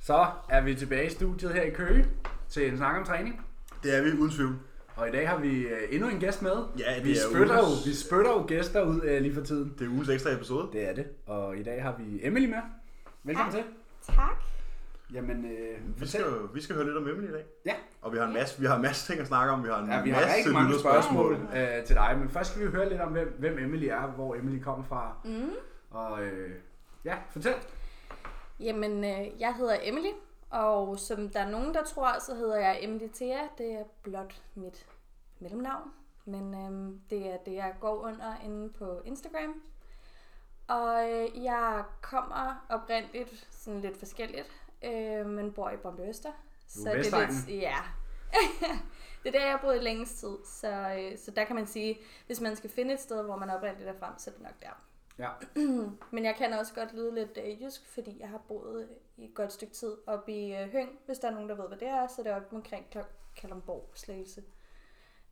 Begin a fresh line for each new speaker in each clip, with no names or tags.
Så er vi tilbage i studiet her i Køge til en snak om træning.
Det er vi uden tvivl.
Og i dag har vi øh, endnu en gæst med.
Ja, det
vi
er
spytter jo,
ugens-
vi spytter jo gæster ud øh, lige for tiden.
Det er ugens ekstra episode.
Det er det. Og i dag har vi Emily med. Velkommen til.
Tak.
Jamen, øh,
Vi skal, jo- vi skal høre lidt om Emily i dag.
Ja.
Og vi har en masse, vi har en masse ting at snakke om. Vi har en
Ja, vi har
masse
rigtig mange spørgsmål øh, til dig, men først skal vi høre lidt om, hvem, hvem Emily er, hvor Emily kommer fra.
Mm.
Og øh, ja, fortæl.
Jamen, øh, jeg hedder Emily, og som der er nogen, der tror, så hedder jeg Emily Thea. Det er blot mit mellemnavn, men øh, det er det, jeg går under inde på Instagram. Og øh, jeg kommer oprindeligt sådan lidt forskelligt, øh, men bor i Brøndby Øster.
Er
det er lidt, ja. det er der, jeg har boet i længst tid, så, øh, så der kan man sige, hvis man skal finde et sted, hvor man oprindeligt er frem, så er det nok der.
Ja.
Men jeg kan også godt lyde lidt øh, jysk, fordi jeg har boet i et godt stykke tid oppe i øh, Høng, hvis der er nogen, der ved, hvad det er, så det er oppe omkring Kalundborg, Slagelse.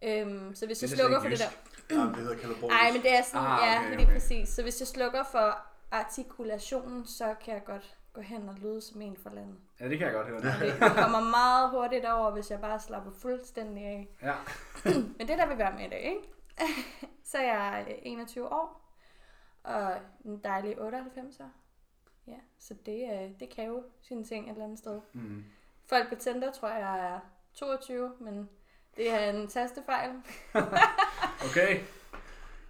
Øhm, så hvis
Det
jeg slukker for det
ikke
der...
Ja, det hedder Kalderborg.
Nej, men det er sådan,
Ah,
ja,
okay,
lige
okay.
præcis. Så hvis jeg slukker for artikulationen, så kan jeg godt gå hen og lyde som en fra landet.
ja, det kan jeg godt høre.
Det kommer meget hurtigt over, hvis jeg bare slapper fuldstændig af.
Ja.
Men det er der, vi være med i dag, ikke? så er jeg øh, 21 år, og en dejlig 98 år. Ja, så det, øh, det kan jo sine ting et eller andet sted.
Mm.
Folk på Tinder tror jeg er 22, men det er en tastefejl.
Okay.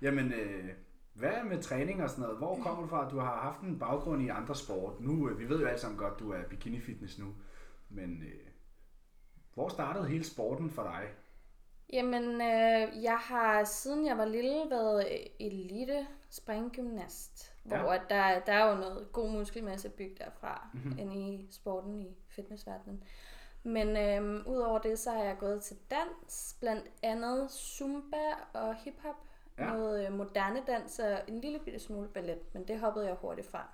Jamen, øh, hvad med træning og sådan noget? Hvor kommer du fra? Du har haft en baggrund i andre sport. Nu, øh, vi ved jo alle sammen godt, du er bikini fitness nu. Men øh, hvor startede hele sporten for dig?
Jamen, øh, jeg har siden jeg var lille været elite springgymnast,
Ja.
ja. hvor at der, der er jo noget god muskelmasse bygget derfra,
Mhm.
mm-hmm. ind i sporten i fitnessverdenen. Men øh, udover det, så har jeg gået til dans, blandt andet zumba og hiphop,
Ja.
noget øh, moderne dans og en lille bitte smule ballet, men det hoppede jeg hurtigt fra.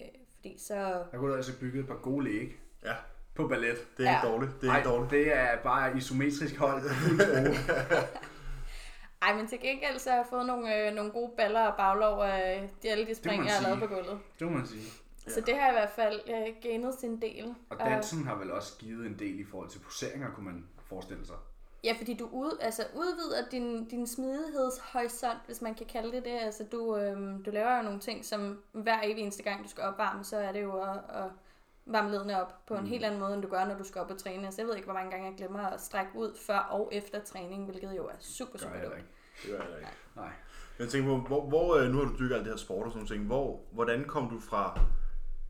Øh, fordi så...
Der kunne du altså bygge et par gode læg
Ja,
på ballet.
det er
Ja.
ikke dårligt. Det er
Ej,
ikke dårligt.
det er bare isometrisk hold.
Ej, men til gengæld så har jeg fået nogle, øh, nogle gode baller og baglov af de, alle de spring, jeg har lavet på gulvet.
det må man sige.
Ja. Så det har i hvert fald øh, gainet sin del.
Og dansen har vel også givet en del i forhold til poseringer, kunne man forestille sig.
Ja, fordi du ud, altså udvider din, din smidighedshorisont, hvis man kan kalde det det. Altså du, øhm, du laver jo nogle ting, som hver evig eneste gang, du skal opvarme, så er det jo at, at varme ledene op på en
Mm.
helt anden måde, end du gør, når du skal op og træne. Altså jeg ved ikke, hvor mange gange jeg glemmer at strække ud før og efter træning, hvilket jo er super, super dumt.
Det gør jeg heller ikke.
Nej.
Jeg tænker på, hvor, hvor, øh, nu har du dyrket alt det her sport og sådan ting. Hvor, hvordan kom du fra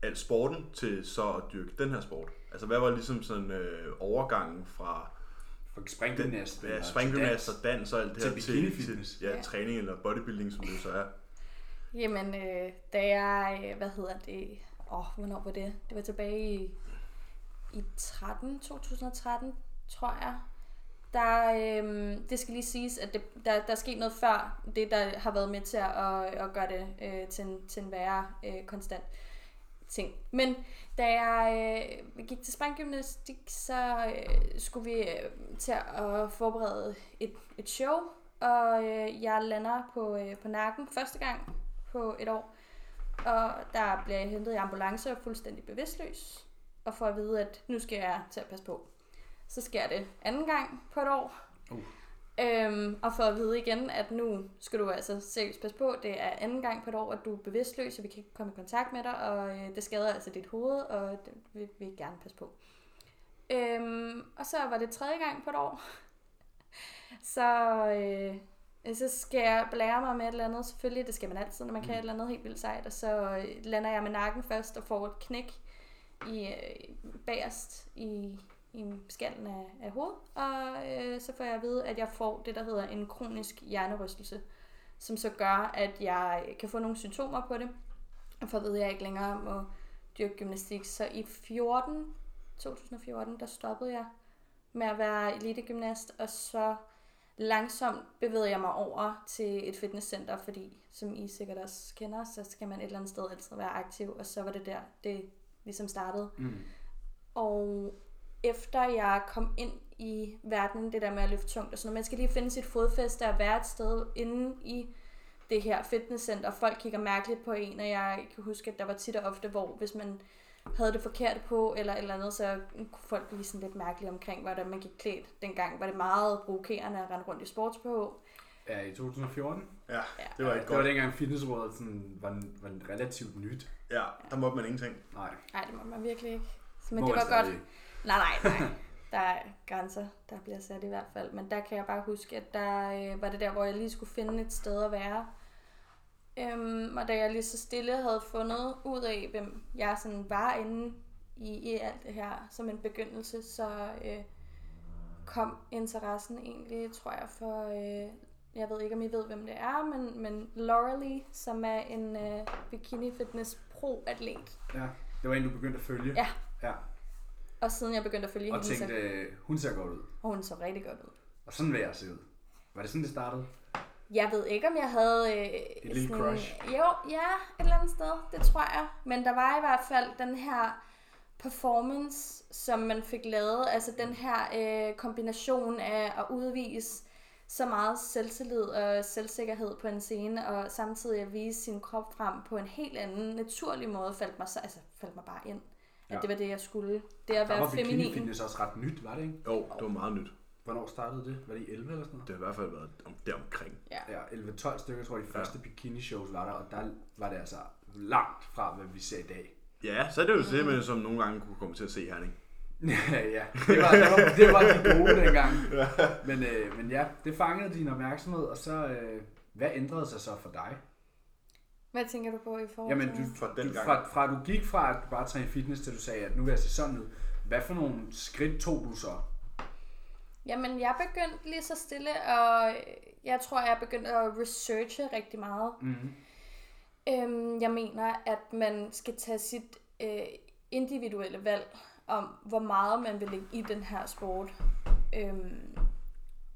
alt sporten til så at dyrke den her sport? Altså, hvad var ligesom sådan øh, overgangen fra
For springgymnast.
ja, springgymnast
til
og dans og alt det
til
her
bikini fitness.
til ja,
Ja.
træning eller bodybuilding, som det så er?
Jamen, øh, da jeg, øh, hvad hedder det, åh, oh, hvornår var det? Det var tilbage i, i 13, 2013, tror jeg. Der, øh, det skal lige siges, at det, der, der er sket noget før, det der har været med til at, at gøre det øh, til, en, til en værre øh, konstant ting. Men da jeg øh, gik til springgymnastik, så øh, skulle vi øh, til at forberede et, et show, og øh, jeg lander på, øh, på nakken første gang på et år. Og der bliver jeg hentet i ambulance og fuldstændig bevidstløs, og får at vide, at nu skal jeg til at passe på. Så sker det anden gang på et år.
Uh.
Øhm, og for at vide igen, at nu skal du altså seriøst passe på, det er anden gang på et år, at du er bevidstløs, og vi kan ikke komme i kontakt med dig, og øh, det skader altså dit hoved, og det vil vi gerne passe på. Øhm, og så var det tredje gang på et år. så, øh, så skal jeg blære mig med et eller andet, selvfølgelig, det skal man altid, når man kan et eller andet helt vildt sejt, og så øh, lander jeg med nakken først og får et knæk i, øh, bagerst i, i skallen af, af hovedet, og øh, så får jeg at vide, at jeg får det, der hedder en kronisk hjernerystelse, som så gør, at jeg kan få nogle symptomer på det, og for at vide, at jeg ikke længere må dyrke gymnastik. Så i 14, 2014, der stoppede jeg med at være elitegymnast, og så langsomt bevægede jeg mig over til et fitnesscenter, fordi som I sikkert også kender, så skal man et eller andet sted altid være aktiv, og så var det der, det ligesom startede.
Mm.
Og efter jeg kom ind i verdenen, det der med at løfte tungt og sådan noget, man skal lige finde sit fodfæste og være et sted inde i det her fitnesscenter. Folk kigger mærkeligt på en, og jeg kan huske, at der var tit og ofte, hvor hvis man havde det forkert på, eller et eller andet, så kunne folk blive sådan lidt mærkelige omkring, hvordan man gik klædt dengang. Var det meget provokerende at rende rundt i sports på.
Ja, i 2014.
Ja,
Ja.
det var ikke
Det var
godt.
dengang fitnessrådet sådan, var, var relativt nyt.
Ja, der måtte man ingenting.
Nej,
Nej, det må man virkelig ikke. Men
må
det var godt.
stadig.
Nej, nej, nej. Der er grænser, der bliver sat i hvert fald. Men der kan jeg bare huske, at der øh, var det der, hvor jeg lige skulle finde et sted at være. Øhm, og da jeg lige så stille havde fundet ud af, hvem jeg sådan var inde i, i alt det her som en begyndelse, så øh, kom interessen egentlig, tror jeg, for... Øh, jeg ved ikke, om I ved, hvem det er, men, men Laurelie, som er en øh, bikini fitness pro-atlet.
Ja, det var en, du begyndte at følge.
Ja.
ja.
Og siden jeg begyndte at følge
Og
hende, så
tænkte, øh, hun ser godt ud.
og hun så rigtig godt ud.
Og sådan vil jeg se ud. Var det sådan, det startede?
Jeg ved ikke, om jeg havde... Øh,
Et lille crush?
Jo, ja, et eller andet sted. Det tror jeg. Men der var i hvert fald den her performance, som man fik lavet. Altså den her øh, kombination af at udvise så meget selvtillid og selvsikkerhed på en scene, og samtidig at vise sin krop frem på en helt anden, naturlig måde, faldt mig, så, altså, faldt mig bare ind. At
Ja.
det var det, jeg skulle. Det at
Der
være
var bikini
feminin.
fitness også ret nyt, var det ikke?
Jo, det var meget nyt.
Hvornår startede det? Var det i 11 eller sådan noget?
Det har i hvert fald været om, deromkring.
Ja.
Ja, 11-12 stykker, tror jeg, de første bikini shows var der, og der var det altså langt fra, hvad vi ser i dag.
Ja, så er det jo det, man som nogle gange kunne komme til at se Herning.
ja, det var, det, var, det var de gode dengang. Men, øh, men ja, det fangede din opmærksomhed, og så, øh, hvad ændrede sig så for dig?
Hvad tænker du på i forhold
Jamen,
til
du,
Fra den
du,
gang.
fra, fra du gik fra at du bare træne fitness, til du sagde, at nu vil jeg se sådan ud. Hvad for nogle skridt tog du så?
Jamen, jeg begyndte lige så stille, og jeg tror, jeg begyndte at researche rigtig meget.
Mm-hmm.
Øhm, jeg mener, at man skal tage sit øh, individuelle valg om, hvor meget man vil lægge i den her sport. Øhm,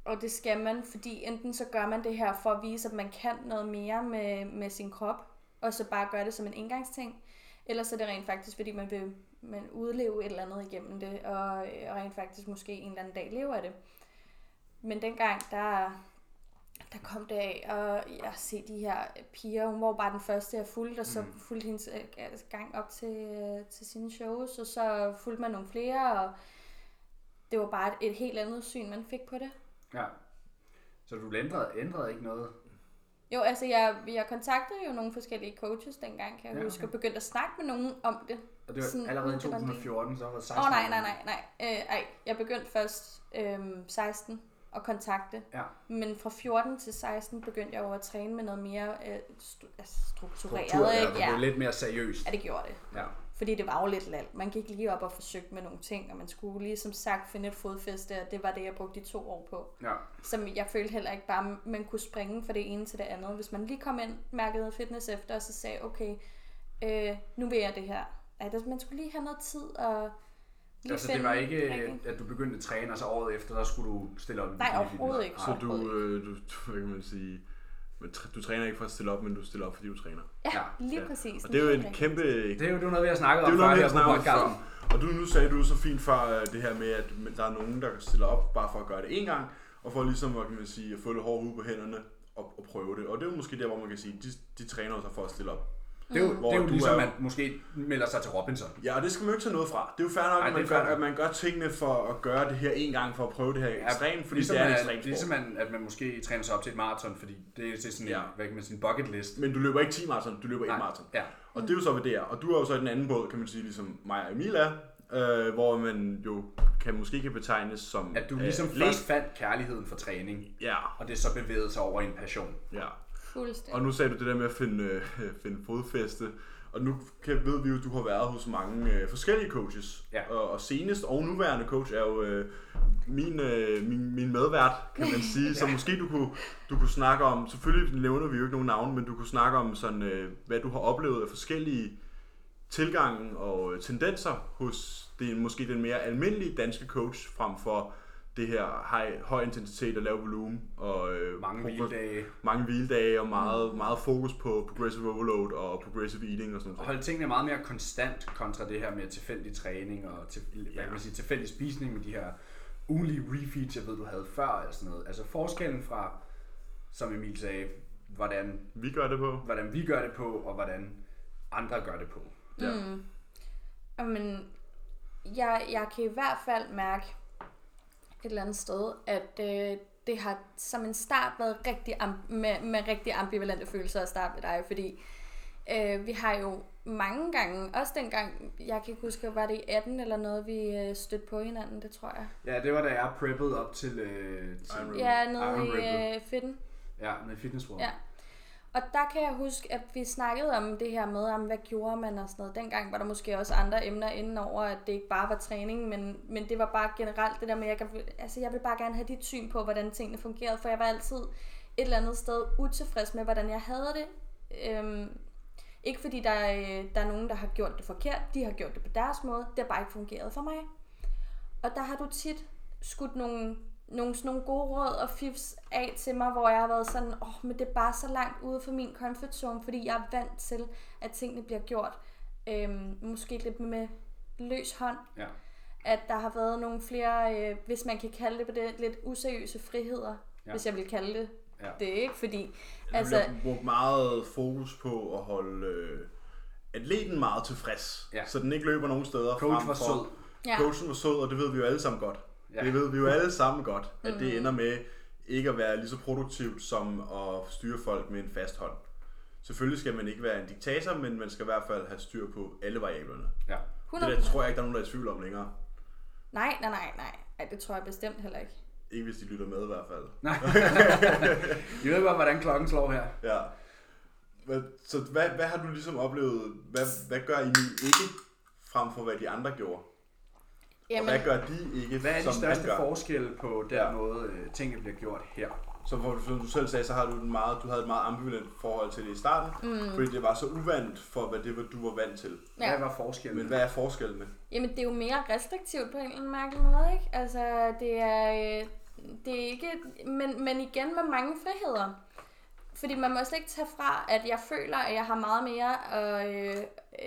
og det skal man, fordi enten så gør man det her for at vise, at man kan noget mere med, med sin krop, og så bare gøre det som en indgangsting. Eller så er det rent faktisk, fordi man vil man udleve et eller andet igennem det, og, og rent faktisk måske en eller anden dag leve af det. Men dengang, der, der kom det af, og jeg se de her piger, hun var bare den første, jeg fulgte, og så
Mm.
fulgte hendes øh, gang op til, øh, til sine shows, og så fulgte man nogle flere, og det var bare et, et helt andet syn, man fik på det.
Ja. Så du ændrede, ændrede ikke noget?
Jo, altså jeg, jeg kontaktede jo nogle forskellige coaches dengang, kan jeg
Ja,
ja, huske,
okay.
og begyndte at snakke med nogen om det.
Og det var
Sådan,
allerede i
det var en del.
2014, så var det 16
Åh oh, nej, nej, nej, nej. Øh, ej, jeg begyndte først øhm, 16 at kontakte.
Ja.
Men fra 14 til 16 begyndte jeg jo at træne med noget mere øh, stu- altså struktureret.
Struktur, ja, det blev lidt mere seriøst.
ja, det gjorde det.
Ja.
Fordi det var jo lidt lalt. Man gik lige op og forsøgte med nogle ting, og man skulle lige som sagt finde et fodfæste, og det var det, jeg brugte de to år på.
ja.
Som jeg følte heller ikke bare, man kunne springe fra det ene til det andet. Hvis man lige kom ind, mærkede fitness efter, og så sagde, okay, øh, nu vil jeg det her. Der, man skulle lige have noget tid og lige
Altså, det var ikke, at du begyndte at træne, og så året efter, der skulle du stille op
Nej, overhovedet ikke.
Så du, øh, du, hvad kan man sige, du træner ikke for at stille op, men du stiller op, fordi du træner.
Ja, lige
ja.
præcis.
Og det er jo en kæmpe...
Det er jo, det er jo noget, vi har snakket
Det er
om før
har
her på podcasten.
Og du, nu sagde du så fint før øh, det her med, at der er nogen, der stiller op bare for at gøre det en gang, og for ligesom, hvad kan man sige, at få lidt hård hud på hænderne og, og prøve det. Og det er jo måske der, hvor man kan sige, de, de træner så for at stille op.
Det er jo,
Hvor
det er jo
du
ligesom,
er-
man måske melder sig til Robinson.
Ja, og det skal man jo ikke tage noget fra. Det er jo fair nok,
Nej,
at, man gør, at man gør tingene for at gøre det her en gang, for at prøve det her ekstremt, fordi
ligesom
det er en
man,
ekstrem sport.
Ligesom man, at man måske træner sig op til et maraton, fordi det er til sådan en,
Ja.
hvad kan man sige, en bucket list.
Men du løber ikke 10 maraton, du løber 1
Nej.
maraton.
Ja.
Og det er jo så, hvad det er. Og du er jo så i den anden båd, kan man sige, ligesom mig og Emil er, øh, hvor man jo kan, måske kan betegnes som...
At du ligesom
øh,
først fandt kærligheden for træning,
Ja,
og det så bevægede sig over i en passion.
ja.
Fuldstændig.
Og nu sagde du det der med at finde, øh, finde fodfæste. Og nu kan, ved vi jo, at du har været hos mange øh, forskellige coaches.
Ja.
Og, og senest og nuværende coach er jo øh, min, øh, min, min medvært, kan man sige. Så måske du kunne, du kunne snakke om, selvfølgelig nævner vi jo ikke nogen navn, men du kunne snakke om, sådan, øh, hvad du har oplevet af forskellige tilgange og øh, tendenser hos det, måske den mere almindelige danske coach, frem for det her high, høj intensitet og lav volumen. Og, øh,
Mange hviledage.
mange hviledage og meget, meget fokus på progressive overload og progressive eating og sådan
Og
noget.
holde tingene meget mere konstant kontra det her med tilfældig træning og til, hvad
Ja.
kan man sige, tilfældig spisning med de her ugenlige refeeds, jeg ved, du havde før og sådan noget. Altså forskellen fra, som Emil sagde, hvordan,
Vi gør det på.
hvordan vi gør det på, og hvordan andre gør det på.
Ja.
Mm. Men jeg, jeg kan i hvert fald mærke et eller andet sted, at øh, det har som en start været rigtig am- med, med rigtig ambivalente følelser at starte med dig, fordi øh, vi har jo mange gange, også dengang, jeg kan ikke huske, var det i 18 eller noget, vi øh, stødte på hinanden, det tror jeg.
Ja, det var da jeg preppede op til... Øh, til
Iron
Ja,
Iron
nede i
Rebel.
øh, fitten.
Ja, med Fitness World.
Ja. Og der kan jeg huske, at vi snakkede om det her med, om hvad gjorde man og sådan noget. Dengang var der måske også andre emner inden over, at det ikke bare var træning, men, men det var bare generelt det der med, at jeg, kan- altså jeg vil bare gerne have dit syn på, hvordan tingene fungerede, for jeg var altid et eller andet sted utilfreds med, hvordan jeg havde det. Øhm, ikke fordi der er, der er nogen, der har gjort det forkert, de har gjort det på deres måde, det har bare ikke fungeret for mig. Og der har du tit skudt nogle, nogle, sådan nogle gode råd og fifs af til mig, hvor jeg har været sådan, åh, oh, men det er bare så langt ude for min comfort zone, fordi jeg er vant til, at tingene bliver gjort. Øhm, måske lidt med løs hånd.
Ja.
At der har været nogle flere, øh, hvis man kan kalde det på det, lidt useriøse friheder,
Ja.
ja. hvis jeg vil kalde det
Ja.
det, ikke? Fordi,
Altså,
altså,
der bliver brugt meget fokus på at holde øh, atleten meget tilfreds,
Ja.
så den ikke løber nogen steder
Coach
frem
var
for-
sød.
ja,
Coachen var sød, og det ved vi jo alle sammen godt.
Ja.
Det ved vi jo alle sammen godt, at
Mm.
det ender med ikke at være lige så produktivt som at styre folk med en fast hånd. Selvfølgelig skal man ikke være en diktator, men man skal i hvert fald have styr på alle variablerne.
Ja.
100%.
Det der tror jeg ikke, der er nogen, der er i tvivl om længere.
Nej, nej, nej, nej. Ej, det tror jeg bestemt heller ikke.
Ikke hvis de lytter med i hvert fald.
Nej. I ved godt, hvordan klokken slår her.
Ja. Så hvad, hvad har du ligesom oplevet, hvad, hvad gør Emil ikke, frem for hvad de andre gjorde?
Jamen,
Og hvad gør de ikke,
Hvad er de største forskelle på den
Ja.
måde, øh, tingene bliver gjort her?
Så hvor, som du selv sagde, så har du, en meget, du havde et meget ambivalent forhold til det i starten, mm. fordi det var så uvandt for, hvad det var, du var vant til.
Hvad
ja.
var forskellen?
Men hvad er forskellene?
Jamen, det er jo mere restriktivt på en eller anden mærkelig måde, ikke? Altså, det er, øh, det er ikke... Men, men igen med mange friheder. Fordi man må slet ikke tage fra, at jeg føler, at jeg har meget mere øh,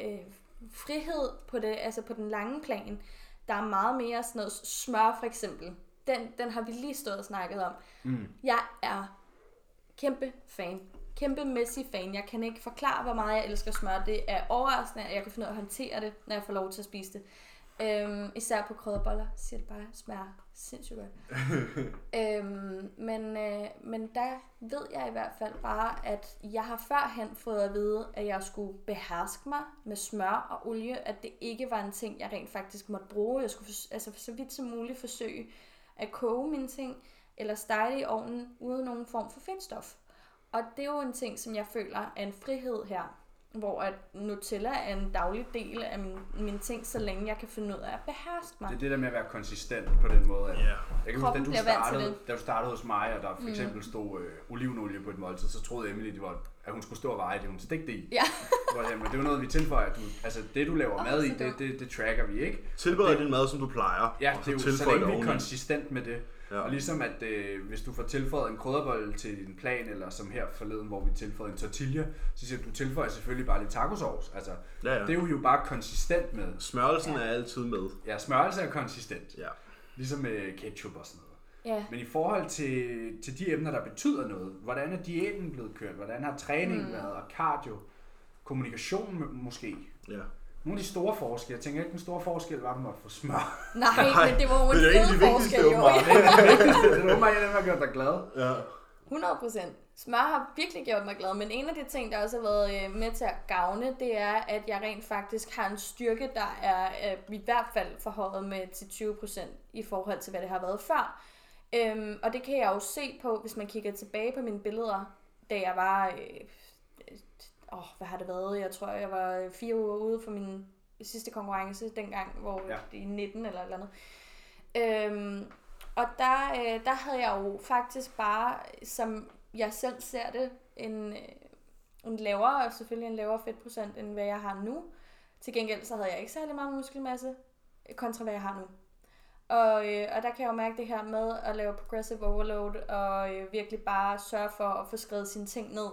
øh, frihed på, det, altså på den lange plan. Der er meget mere sådan noget smør, for eksempel. Den, den har vi lige stået og snakket om.
Mm.
Jeg er kæmpe fan. Kæmpe Messi-fan. Jeg kan ikke forklare, hvor meget jeg elsker smør. Det er overraskende, at jeg kan finde ud af at håndtere det, når jeg får lov til at spise det. Øhm, især på krydderboller, siger det bare, smager sindssygt godt. øhm, men, øh, men der ved jeg i hvert fald bare, at jeg har førhen fået at vide, at jeg skulle beherske mig med smør og olie, at det ikke var en ting, jeg rent faktisk måtte bruge. Jeg skulle altså så vidt som muligt forsøge at koge mine ting, eller stege i ovnen uden nogen form for fedtstof. Og det er jo en ting, som jeg føler er en frihed her, hvor at Nutella er en daglig del af min, mine ting, så længe jeg kan finde ud af at beherske mig.
Det er det der med at være konsistent på den måde. At,
Ja.
Jeg kan huske, da
Kroppen
du, startede, da du startede hos mig, og der for eksempel stod øh, olivenolie på et måltid, så troede Emily, det var, at hun skulle stå og veje det, hun stegte det i.
Ja.
Hvor, jamen, det er jo noget, vi tilføjer. Du, altså, det du laver
Åh,
mad i, det, det, det tracker vi ikke.
Tilbered din mad, som du plejer,
Ja, det er jo så længe vi er konsistent med det.
Ja.
Og ligesom at øh, hvis du får tilføjet en krydderbolle til din plan, eller som her forleden, hvor vi tilføjede en tortilla, så siger du, du tilføjer selvfølgelig bare lidt tacosauce. Altså,
Ja, ja.
det er jo bare konsistent med.
Smørelsen er altid med.
Ja, smørelse er konsistent.
Ja.
Ligesom med ketchup og sådan noget.
Ja.
Men i forhold til, til de emner, der betyder noget, hvordan er diæten blevet kørt? Hvordan har træningen mm. været? Og cardio? Kommunikation må- måske?
ja.
Nogle af de store forskelle. Jeg tænker ikke, den store forskel var, at du måtte få smør.
Nej,
Nej,
men det var jo en
det er
fed forskel, jo.
det det vigtigste. Det åbenbart, at den har gjort dig glad.
ja.
100 procent. Smør har virkelig gjort mig glad, men en af de ting, der også har været øh, med til at gavne, det er, at jeg rent faktisk har en styrke, der er øh, i hvert fald forhøjet med til 20 procent i forhold til, hvad det har været før. Øhm, og det kan jeg jo se på, hvis man kigger tilbage på mine billeder, da jeg var... Øh, åh, hvad har det været? Jeg tror, jeg var fire uger ude for min sidste konkurrence dengang, hvor
Ja.
ja. i 19 eller et eller andet. Øhm, og der, øh, der havde jeg jo faktisk bare, som jeg selv ser det, en, øh, en lavere, og selvfølgelig en lavere fedtprocent, end hvad jeg har nu. Til gengæld så havde jeg ikke særlig meget muskelmasse, kontra hvad jeg har nu. Og, øh, og der kan jeg jo mærke det her med at lave progressive overload, og øh, virkelig bare sørge for at få skrevet sine ting ned.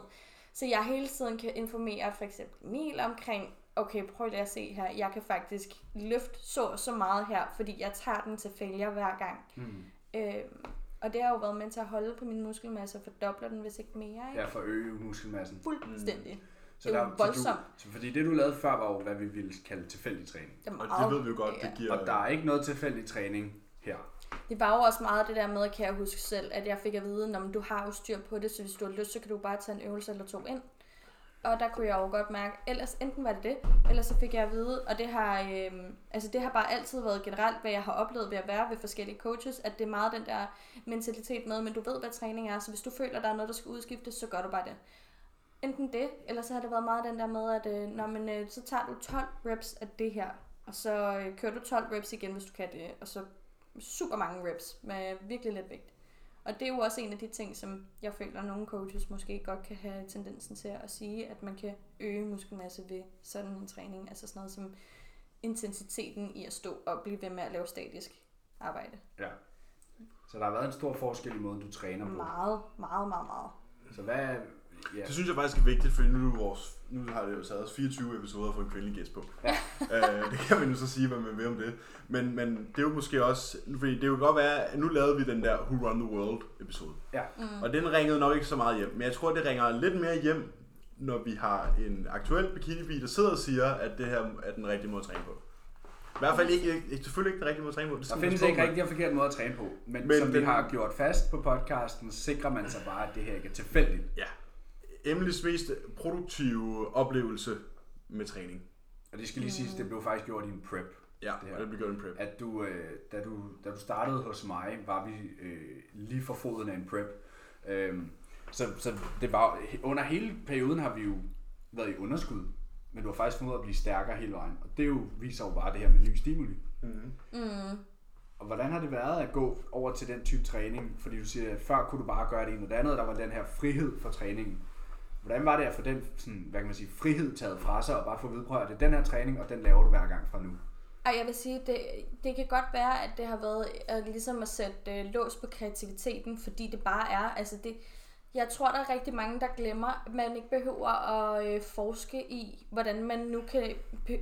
Så jeg hele tiden kan informere for eksempel Emil omkring, okay, prøv lige at se her, jeg kan faktisk løfte så så meget her, fordi jeg tager den til failure hver gang.
Mm.
Øh, og det har jo været med til at holde på min muskelmasse og fordoble den, hvis ikke mere. Ikke?
Ja, for øge muskelmassen.
Fuldstændig.
Så
Det er jo
der, så
voldsomt.
Du, så fordi det, du lavede før, var jo, hvad vi ville kalde tilfældig træning.
Det, er
Og det ved vi jo godt,
ja.
det giver...
Og der er ikke noget tilfældig træning her.
Det var jo også meget det der med, kan jeg huske selv, at jeg fik at vide, at du har jo styr på det, så hvis du har lyst, så kan du bare tage en øvelse eller to ind. Og der kunne jeg jo godt mærke, ellers enten var det det, eller så fik jeg at vide, og det har, øh, altså det har bare altid været generelt, hvad jeg har oplevet ved at være ved forskellige coaches, at det er meget den der mentalitet med, men du ved, hvad træning er, så hvis du føler, der er noget, der skal udskiftes, så gør du bare det. Enten det, eller så har det været meget den der med, at øh, når, men, øh, så tager du 12 reps af det her, og så øh, kører du 12 reps igen, hvis du kan det, og så super mange reps med virkelig let vægt. Og det er jo også en af de ting, som jeg føler, at nogle coaches måske godt kan have tendensen til at sige, at man kan øge muskelmasse ved sådan en træning. Altså sådan noget som intensiteten i at stå og blive ved med at lave statisk arbejde.
Ja. Så der har været en stor forskel i måden, du træner på.
Meget, meget, meget, meget.
Så hvad... Ja.
Det synes jeg faktisk er vigtigt, fordi nu, er vores, nu har det jo taget os 24 episoder for en kvindelig gæst på.
Ja.
øh, det kan man jo så sige, hvad man vil om det. Men, men det er jo måske også, fordi det kan godt være, at nu lavede vi den der Who Run the World episode.
Ja.
Mm.
Og den ringede nok ikke så meget hjem, men jeg tror, det ringer lidt mere hjem, når vi har en aktuel bikini der sidder og siger, at det her er den rigtige måde at træne på. I hvert fald ikke, ikke selvfølgelig ikke den rigtige måde at træne på. Det
Der findes ikke rigtig en forkert måde at træne på. Men,
Men
som vi
den-
har gjort fast på podcasten, sikrer man sig bare, at det her ikke er tilfældigt.
Ja. Emilys mest produktive oplevelse med træning.
Og det skal lige siges, det blev faktisk gjort i en prep.
Ja,
Det her.
og det bliver gjort en prep.
At du, øh, da, du, da du startede hos mig, var vi øh, lige for foden af en prep. Øhm, så, så det var, under hele perioden har vi jo været i underskud. Men du har faktisk fundet at blive stærkere hele vejen. Og det jo, viser jo bare det her med ny stimuli.
Mm-hmm.
Mm.
Og hvordan har det været at gå over til den type træning? Fordi du siger, at før kunne du bare gøre det ene og det andet, der var den her frihed for træningen. Hvordan var det at få den sådan, hvad kan man sige, frihed taget fra sig, og bare få at at det er den her træning, og den laver du hver gang fra nu?
Og jeg vil sige, det, det kan godt være, at det har været at ligesom at sætte øh, lås på kreativiteten, fordi det bare er, altså det, jeg tror, der er rigtig mange, der glemmer, at man ikke behøver at øh, forske i, hvordan man nu kan,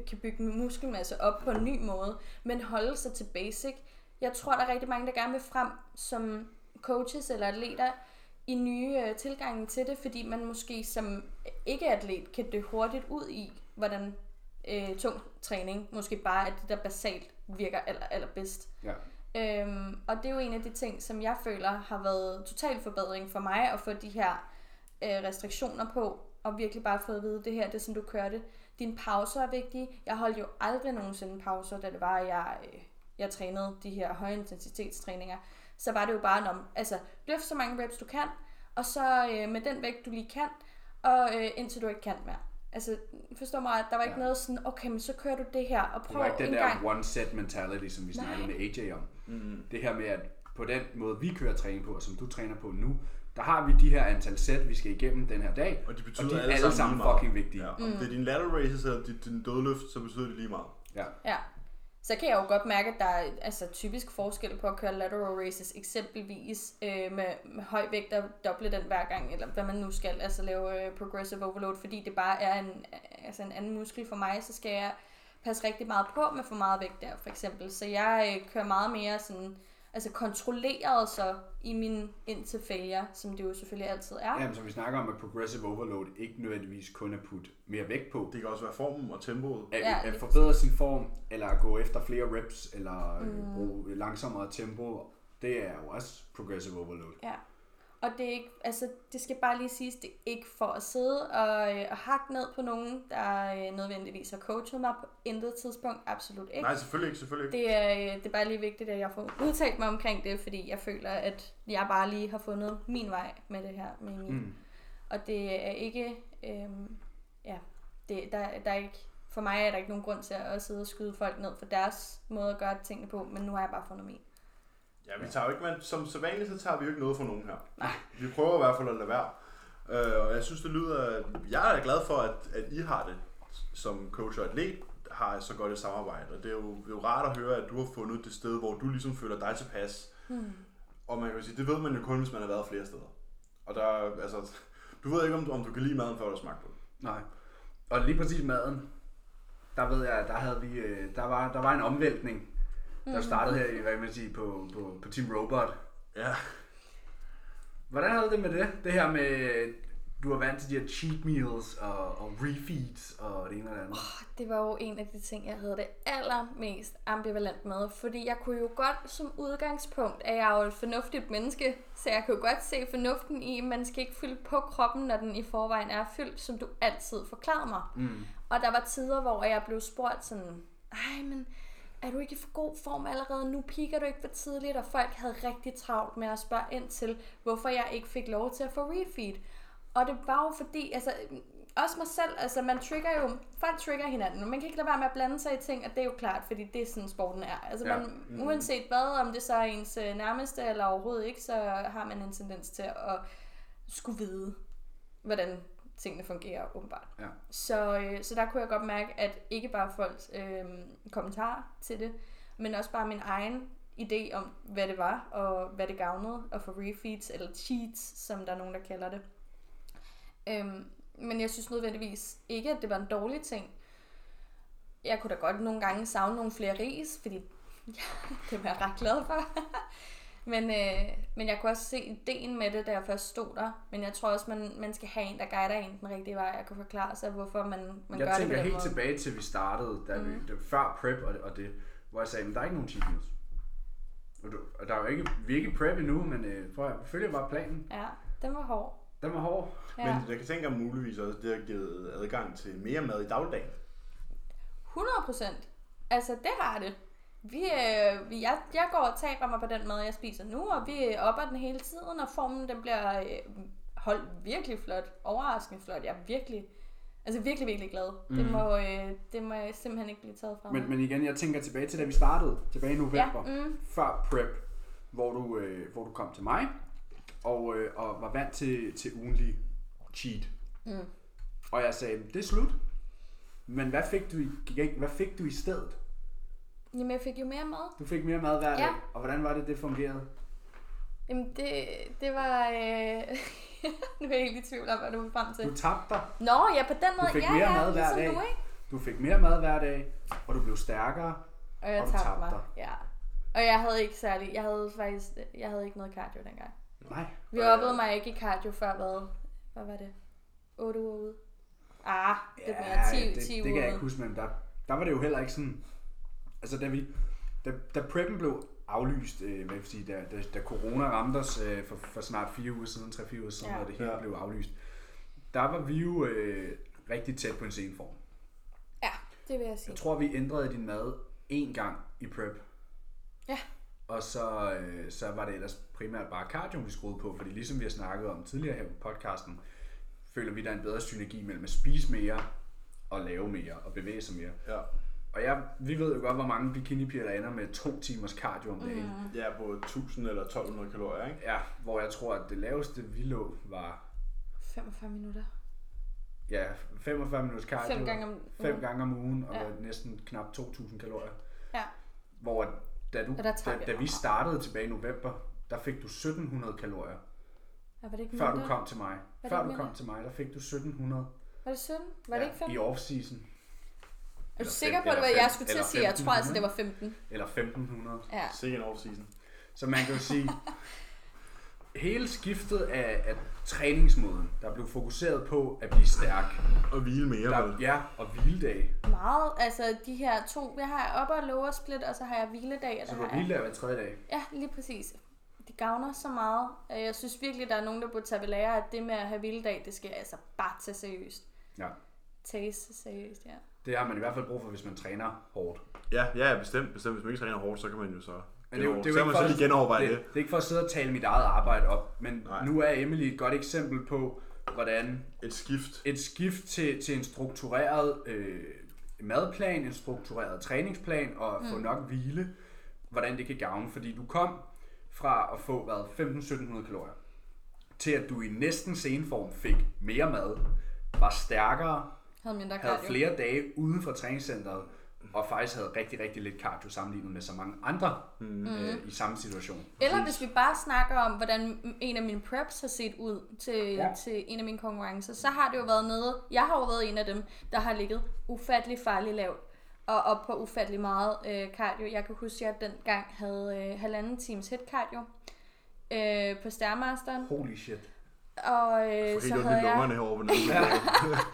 kan bygge muskelmasse op på en ny måde, men holde sig til basic. Jeg tror, der er rigtig mange, der gerne vil frem som coaches eller atleter i nye øh, tilgange til det, fordi man måske som ikke-atlet kan det hurtigt ud i, hvordan øh, tung træning måske bare er det, der basalt virker aller, allerbedst.
Ja.
Øhm, og det er jo en af de ting, som jeg føler har været total forbedring for mig at få de her øh, restriktioner på, og virkelig bare få at vide, det her det er sådan, du kører det. Dine pauser er vigtige. Jeg holdt jo aldrig nogensinde pauser, da det var, at jeg, øh, jeg trænede de her højintensitetstræninger. Så var det jo bare, om, altså, løft så mange reps du kan, og så øh, med den vægt, du lige kan, og øh, indtil du ikke kan mere. Altså, forstår mig ret, der var ikke
Ja.
noget sådan, okay, men så kører du det her, og
Det
prøv
var ikke den
en
der
gang.
one set mentality, som vi snakkede
Nej.
med AJ om.
Mm-hmm.
Det her med, at på den måde, vi kører træning på, og som du træner på nu, der har vi de her antal sæt, vi skal igennem den her dag.
Og de betyder
Og de er
alle,
alle
sammen,
sammen
lige meget.
fucking vigtige.
Ja. Om
Mm.
det er din ladder raises eller din, din dødløft, så betyder det lige meget.
Ja.
Ja. Så kan jeg jo godt mærke, at der er altså, typisk forskel på at køre lateral races, eksempelvis øh, med, med høj vægt og doble den hver gang, eller hvad man nu skal, altså lave øh, progressive overload, fordi det bare er en, altså en anden muskel for mig, så skal jeg passe rigtig meget på med for meget vægt der, for eksempel. Så jeg øh, kører meget mere sådan, altså kontrolleret så i min indtil failure, som det jo selvfølgelig altid er.
Jamen, som vi snakker om, at progressive overload ikke nødvendigvis kun at putte mere vægt på.
Det kan også være formen og tempoet.
At,
Ja,
at forbedre sin form, eller at gå efter flere reps, eller
Mm.
mm. bruge langsommere tempo, det er jo også progressive overload.
Ja. Og det er ikke, altså, det skal bare lige siges, det er ikke for at sidde og, øh, og hakke ned på nogen, der øh, nødvendigvis har coachet mig på intet tidspunkt. Absolut ikke.
Nej, selvfølgelig ikke, selvfølgelig ikke.
Det er, øh, det er bare lige vigtigt, at jeg får udtalt mig omkring det, fordi jeg føler, at jeg bare lige har fundet min vej med det her. Med min.
Mm.
Og det er ikke, øhm, ja, det, der, der er ikke, for mig er der ikke nogen grund til at sidde og skyde folk ned for deres måde at gøre tingene på, men nu har jeg bare fundet min.
Ja, vi tager jo ikke, men som så vanligt, så tager vi jo ikke noget fra nogen her.
Nej.
Vi prøver i hvert fald at lade være. Øh, og jeg synes, det lyder... Jeg er glad for, at, at I har det som coach og atlet, har så godt et samarbejde. Og det er, jo, det er jo rart at høre, at du har fundet det sted, hvor du ligesom føler dig tilpas.
Hmm.
Og man kan jo sige, det ved man jo kun, hvis man har været flere steder. Og der, altså, du ved ikke, om, om du kan lide maden, før du har smagt på den.
Nej. Og lige præcis maden, der ved jeg, der havde vi, øh, der var, der var en omvæltning, der
Mm.
startede her i, hvad kan man sige, på, på, på Team Robot.
Ja.
Hvordan havde det med det? Det her med, du var vant til de her cheat meals og, og refeeds og det ene og det andet.
Det var jo en af de ting, jeg havde det allermest ambivalent med, fordi jeg kunne jo godt som udgangspunkt, at jeg er jo et fornuftigt menneske, så jeg kunne godt se fornuften i, at man skal ikke fylde på kroppen, når den i forvejen er fyldt, som du altid forklarede mig.
Mm.
Og der var tider, hvor jeg blev spurgt sådan, ej, men er du ikke i for god form allerede nu? Piker du ikke for tidligt? Og folk havde rigtig travlt med at spørge ind til, hvorfor jeg ikke fik lov til at få refeed. Og det var jo fordi, altså, også mig selv, altså man trigger jo, folk trigger hinanden, man kan ikke lade være med at blande sig i ting, og det er jo klart, fordi det er sådan sporten er. Altså
Ja.
man, uanset hvad, om det så er ens øh, nærmeste eller overhovedet ikke, så har man en tendens til at skulle vide, hvordan tingene fungerer åbenbart.
Ja.
Så, øh, så der kunne jeg godt mærke, at ikke bare folks øh, kommentarer til det, men også bare min egen idé om, hvad det var, og hvad det gavnede at få refeeds, eller cheats, som der er nogen, der kalder det. Øhm, men jeg synes nødvendigvis ikke, at det var en dårlig ting. Jeg kunne da godt nogle gange savne nogle flere ris, fordi ja, det var jeg ret glad for. Men, øh, men jeg kunne også se ideen med det, da jeg først stod der. Men jeg tror også, man, man skal have en, der guider en den rigtige vej, og kan forklare sig, hvorfor man, man gør
Jeg
det
tænker
på den
helt
måde.
tilbage til, vi startede, da vi,
Mhm.
det, var før prep og, og det, hvor jeg sagde, at der er ikke nogen cheat meals. Og, du, og der er jo ikke, vi er ikke prep endnu, men øh, prøv at, vi følger bare planen.
Ja, den var hård.
Den var hård.
Ja.
Men jeg kan tænke om muligvis også, det har givet adgang til mere mad i dagligdagen.
100 procent. Altså, det har det. Vi, øh, vi, jeg, jeg går og taber mig på den mad, jeg spiser nu, og vi opper den hele tiden, og formen den bliver øh, holdt virkelig flot. Overraskende flot. Jeg er virkelig, altså virkelig, virkelig glad. Mm. Det, må, øh, det må jeg simpelthen ikke blive taget fra mig.
Men, men igen, jeg tænker tilbage til, da vi startede, tilbage i november,
ja, mm,
før prep, hvor du, øh, hvor du kom til mig, og, øh, og var vant til, til ugenlig cheat.
mm.
Og jeg sagde, det er slut. Men hvad fik du i, hvad fik du i stedet?
Jamen, jeg fik jo mere mad.
Du fik mere mad hver dag,
Ja.
og hvordan var det, det fungerede?
Jamen, det, det var... Øh... nu er jeg helt i tvivl om, hvad du vil frem til.
Du tabte dig,
Nå, ja, på den måde.
fik
ja,
mere
ja,
mad hver
ligesom
dag.
Nu, ikke?
du fik mere mad hver dag, og du blev stærkere.
Og jeg
Og du
tabte
tabte
mig.
dig.
Ja. Og jeg havde ikke særlig, jeg havde faktisk, jeg havde ikke noget cardio dengang.
Nej.
Vi oplevede mig ikke i cardio før hvad? Hvad var det? 8 uger ude? Ah, det er mere 10,
det,
10
det
uger
kan jeg ikke huske, men der, der var det jo heller ikke sådan... Altså, da vi... Da, da preppen blev aflyst, øh, hvad kan jeg sige, da, da, da corona ramte os øh, for, for snart fire uger siden, tre-fire uger siden,
Ja.
ja. da det hele
Ja.
blev aflyst, der var vi jo øh, rigtig tæt på en sceneform.
Ja, det vil jeg sige.
Jeg tror, vi ændrede din mad én gang i prep.
Ja.
Og så, øh, så var det ellers primært bare cardio, vi skruede på, fordi ligesom vi har snakket om tidligere her på podcasten, føler vi, der er en bedre synergi mellem at spise mere og lave mere og bevæge sig mere.
Ja.
Og jeg, vi ved jo godt, hvor mange bikinipiger, der ender med to timers cardio om dagen. Mm.
Ja, på 1000 eller 1200 kalorier, ikke?
Ja, hvor jeg tror, at det laveste, vi lå, var
45 minutter.
ja, 45 minutters cardio.
Fem gange om
fem gange om ugen, og
Ja.
ja. næsten knap 2.000 kalorier.
Ja.
Hvor da, du, da, da vi startede tilbage i november, der fik du 1700 kalorier,
Ja, var det ikke
før
mindre?
du kom til mig.
Var
Før du
mindre?
kom til mig, der fik du 1700
Var det 17? Var det ikke 15?
i off-season.
Er du
eller
sikker
fem-
på, at det var, jeg skulle til at sige, jeg tror altså, det
1500.
var 15.
Eller 1500.
Ja.
Sikke en off-season.
Så man kan jo sige, hele skiftet af, af træningsmåden, der blev fokuseret på at blive stærk.
Og hvile mere,
Der, ja, og hviledag.
Meget, altså de her to, jeg har upper og lower split, og så har jeg hviledag. og
Så
der
du
har
hviledag hver tredje dag.
Ja, lige præcis. Det gavner så meget. Øh, Jeg synes virkelig, der er nogen, der burde tage ved lære, at det med at have hviledag, det skal jeg altså bare tage seriøst.
Ja.
Tages seriøst, ja.
Det har man i hvert fald brug for, hvis man træner hårdt.
Ja, ja, bestemt. bestemt. Hvis man ikke træner hårdt, så kan man jo så...
Men det er jo, det er
så
jo ikke
man
for,
selv genoverveje
det,
det.
det er ikke for at sidde og tale mit eget arbejde op, men
Nej.
Nu er Emily et godt eksempel på, hvordan
Et skift.
et skift til, til en struktureret øh, madplan, en struktureret træningsplan og mm. få nok hvile, hvordan det kan gavne. Fordi du kom fra at få hvad, 15-1700 kalorier, til at du i næsten seneform fik mere mad, var stærkere,
Havde mindre
havde
cardio.
flere dage uden for træningscenteret, og faktisk havde rigtig, rigtig lidt cardio sammenlignet med så mange andre mm. øh, i samme situation.
Eller hvis vi bare snakker om, hvordan en af mine preps har set ud til, ja. Til en af mine konkurrencer, så har det jo været noget, jeg har jo været en af dem, der har ligget ufattelig farligt lavt og op på ufattelig meget øh, cardio. Jeg kan huske, at jeg dengang havde øh, halvanden times hit cardio øh, på Stairmasteren.
Holy shit.
Og øh,
Jeg
så havde
i lungerne
jeg...
herovre på den
Ja.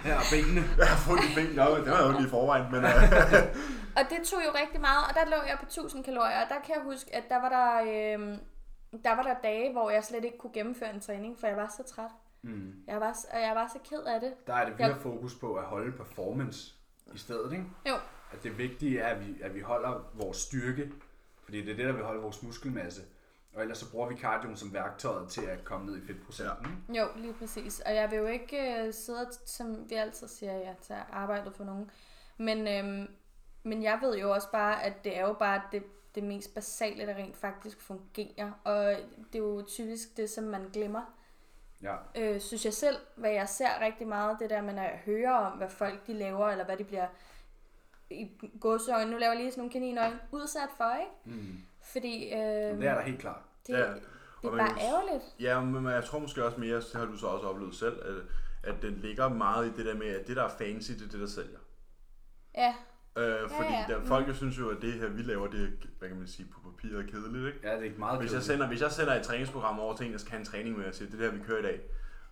Her og benene.
Jeg har fundet i benene, det var jo lige i forvejen, men uh,
Og det tog jo rigtig meget, og der lå jeg på 1000 kalorier, og der kan jeg huske, at der var der, øh, der var der dage, hvor jeg slet ikke kunne gennemføre en træning, for jeg var så træt.
Mm.
Jeg var, og jeg var så ked af det.
Der er det, vi
Jeg-
har fokus på at holde performance i stedet, ikke?
Jo.
At det vigtige er, at vi, at vi holder vores styrke, fordi det er det, der vil holde vores muskelmasse. Og ellers så bruger vi cardioen som værktøjet til at komme ned i fedtprocenten. Ja.
Jo, lige præcis. Og jeg vil jo ikke øh, sidde, som vi altid siger, ja, til arbejdet for nogen. Men, øhm, men jeg ved jo også bare, at det er jo bare det, det mest basale, der rent faktisk fungerer. Og det er jo typisk det, som man glemmer.
ja.
øh, synes jeg selv, hvad jeg ser rigtig meget, det der med, når jeg hører om, hvad folk de laver, eller hvad de bliver i gåseøjne, nu laver jeg lige sådan nogle kaninøjne, udsat for, ikke?
Mm.
Fordi øh,
Det er der helt klart.
Det,
Ja.
det er
Og
bare ærgerligt.
ja, men jeg tror måske også mere, det har du så også oplevet selv, at, at den ligger meget i det der med, at det der er fancy, det er det, der sælger.
Ja,
Øh, fordi
ja.
Der, folk jo synes jo, at det her, vi laver, det er, hvad kan man sige, på papiret er kedeligt, ikke?
Ja, det er ikke meget
Hvis jeg, sender, hvis jeg sender et træningsprogram over til en, der skal have en træning med, og siger, det er det her, vi kører i dag,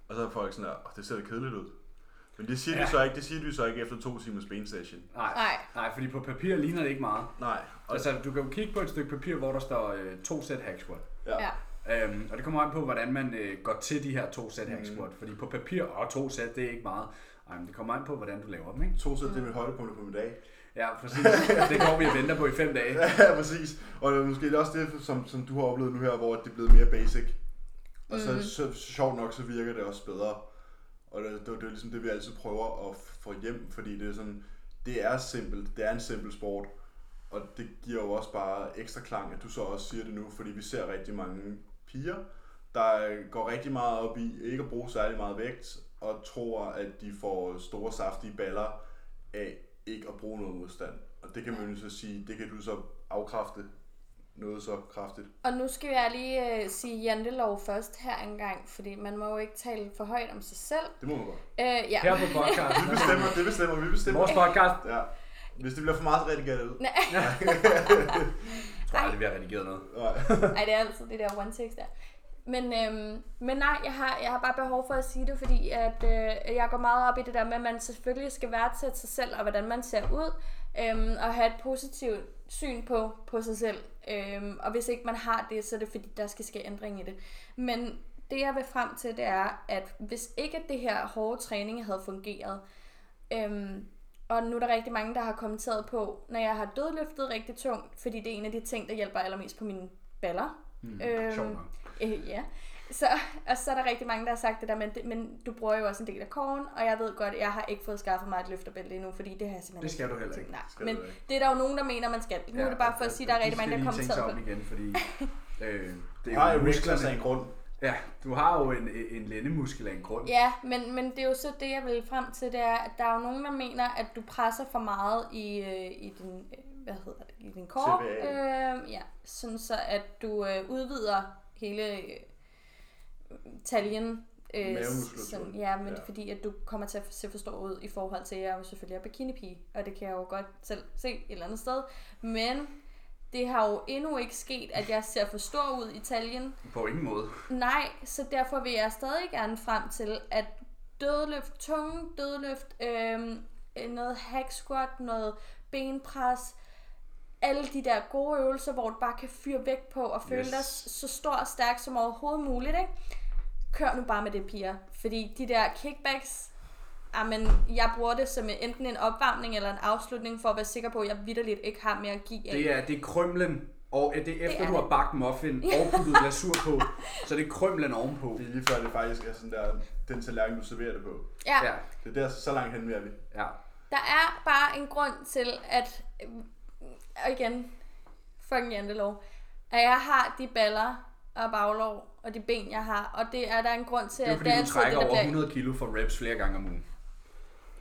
og så er folk sådan der, "Åh, det ser da kedeligt ud. Men det siger, ja.
Ja.
de så ikke, det siger de så ikke efter to timers bensession.
Nej,
Nej.
nej, fordi på papir ligner det ikke meget.
Nej. Og,
Altså, du kan jo kigge på et stykke papir, hvor der står øh, to sæt hack squat.
Ja.
ja.
Øhm, og det kommer an på, hvordan man øh, går til de her to sæt hack
Mhm.
squat. Fordi på papir, og to sæt, det er ikke meget. Ej, men det kommer an på, hvordan du laver dem, ikke?
To sæt, det er mit højdepunkt på min dag.
Ja, præcis. det går vi og venter på i fem dage.
Ja, præcis. Og det er måske det er også det, som, som du har oplevet nu her, hvor det er blevet mere basic. Og så,
Mhm.
så, så sjovt nok, så virker det også bedre. Og det, det, det er ligesom det, vi altid prøver at få hjem, fordi det er sådan, det er simpelt, det er en simpel sport. Og det giver jo også bare ekstra klang, at du så også siger det nu, fordi vi ser rigtig mange piger, der går rigtig meget op i ikke at bruge særlig meget vægt, og tror, at de får store saftige baller af ikke at bruge noget modstand. Og det kan man jo så sige, det kan du så afkræfte noget så kraftigt.
Og nu skal jeg lige øh, sige jantelov først her engang, fordi man må jo ikke tale for højt om sig selv.
Det må man godt.
Øh, ja.
Her på podcasten.
Vi bestemmer, det bestemmer, vi bestemmer.
Vores podcast.
Ja. Hvis det bliver for meget, så redigerer det ud.
Nej.
Jeg tror aldrig, vi har redigeret noget.
Nej.
Ej, det er altid det der one takes der. Men, øhm, men nej, jeg har, jeg har bare behov for at sige det, fordi at, øh, jeg går meget op i det der med, at man selvfølgelig skal værdsætte sig selv, og hvordan man ser ud, øhm, og have et positivt syn på, på sig selv. Øhm, og hvis ikke man har det, så er det fordi, der skal ske ændring i det. Men det jeg vil frem til, det er, at hvis ikke det her hårde træning havde fungeret, øhm, og nu er der rigtig mange, der har kommenteret på, når jeg har dødløftet rigtig tungt, fordi det er en af de ting, der hjælper allermest på mine baller.
Mm,
Øhm. Øh, ja. Så, og så er der rigtig mange, der har sagt det der, men, det, men du bruger jo også en del af korn, og jeg ved godt, jeg har ikke fået skaffet mig et løfterbælte endnu, fordi det har jeg simpelthen
Det skal
ikke
du heller ikke.
Nej,
Skal
men
ikke.
det er der jo nogen, der mener, man skal. Nu er det bare for at sige, at der er rigtig mange, der har kommenteret på
igen, fordi øh, det er
jo musklerne en grund.
Ja, du har jo en, en lændemuskel af en grund.
Ja, men, men det er jo så det, jeg vil frem til, det er, at der er jo nogen, der mener, at du presser for meget i, øh, i din, øh, hvad hedder det, i din kår.
TBA.
Øh, ja, sådan så at du øh, udvider hele øh, taljen. Øh, sådan, ja, men
Ja.
fordi at du kommer til at se for stor ud i forhold til, at jeg er jo selvfølgelig er bikinipige, og det kan jeg jo godt selv se et eller andet sted. Men det har jo endnu ikke sket, at jeg ser for stor ud i taljen.
På ingen måde.
Nej, så derfor vil jeg stadig gerne frem til, at dødløft, tunge dødløft, øhm, øh, noget hack squat, noget benpres, alle de der gode øvelser, hvor du bare kan fyre væk på og føle
Yes.
dig så stor og stærk som overhovedet muligt, ikke? Kør nu bare med det, piger. Fordi de der kickbacks, Amen, jeg bruger det som enten en opvarmning eller en afslutning, for at være sikker på, at jeg vidderligt ikke har mere at give af.
Det er, det er krymlen, og det er efter
Det er
du har bagt muffin og puttet glasur på, så det er krymlen ovenpå.
Det er lige før, det faktisk er sådan der, den tallerken, du serverer det på.
ja.
Ja,
Det er der, så langt hen er vi.
ja.
Der er bare en grund til, at, øh, og igen, fucking jantelov, at jeg har de baller og baglov og de ben, jeg har, og det er der en grund til,
Det er
at
fordi,
det er
du
altid
trækker
det, der
over
bliver,
100 kilo for reps flere gange om ugen.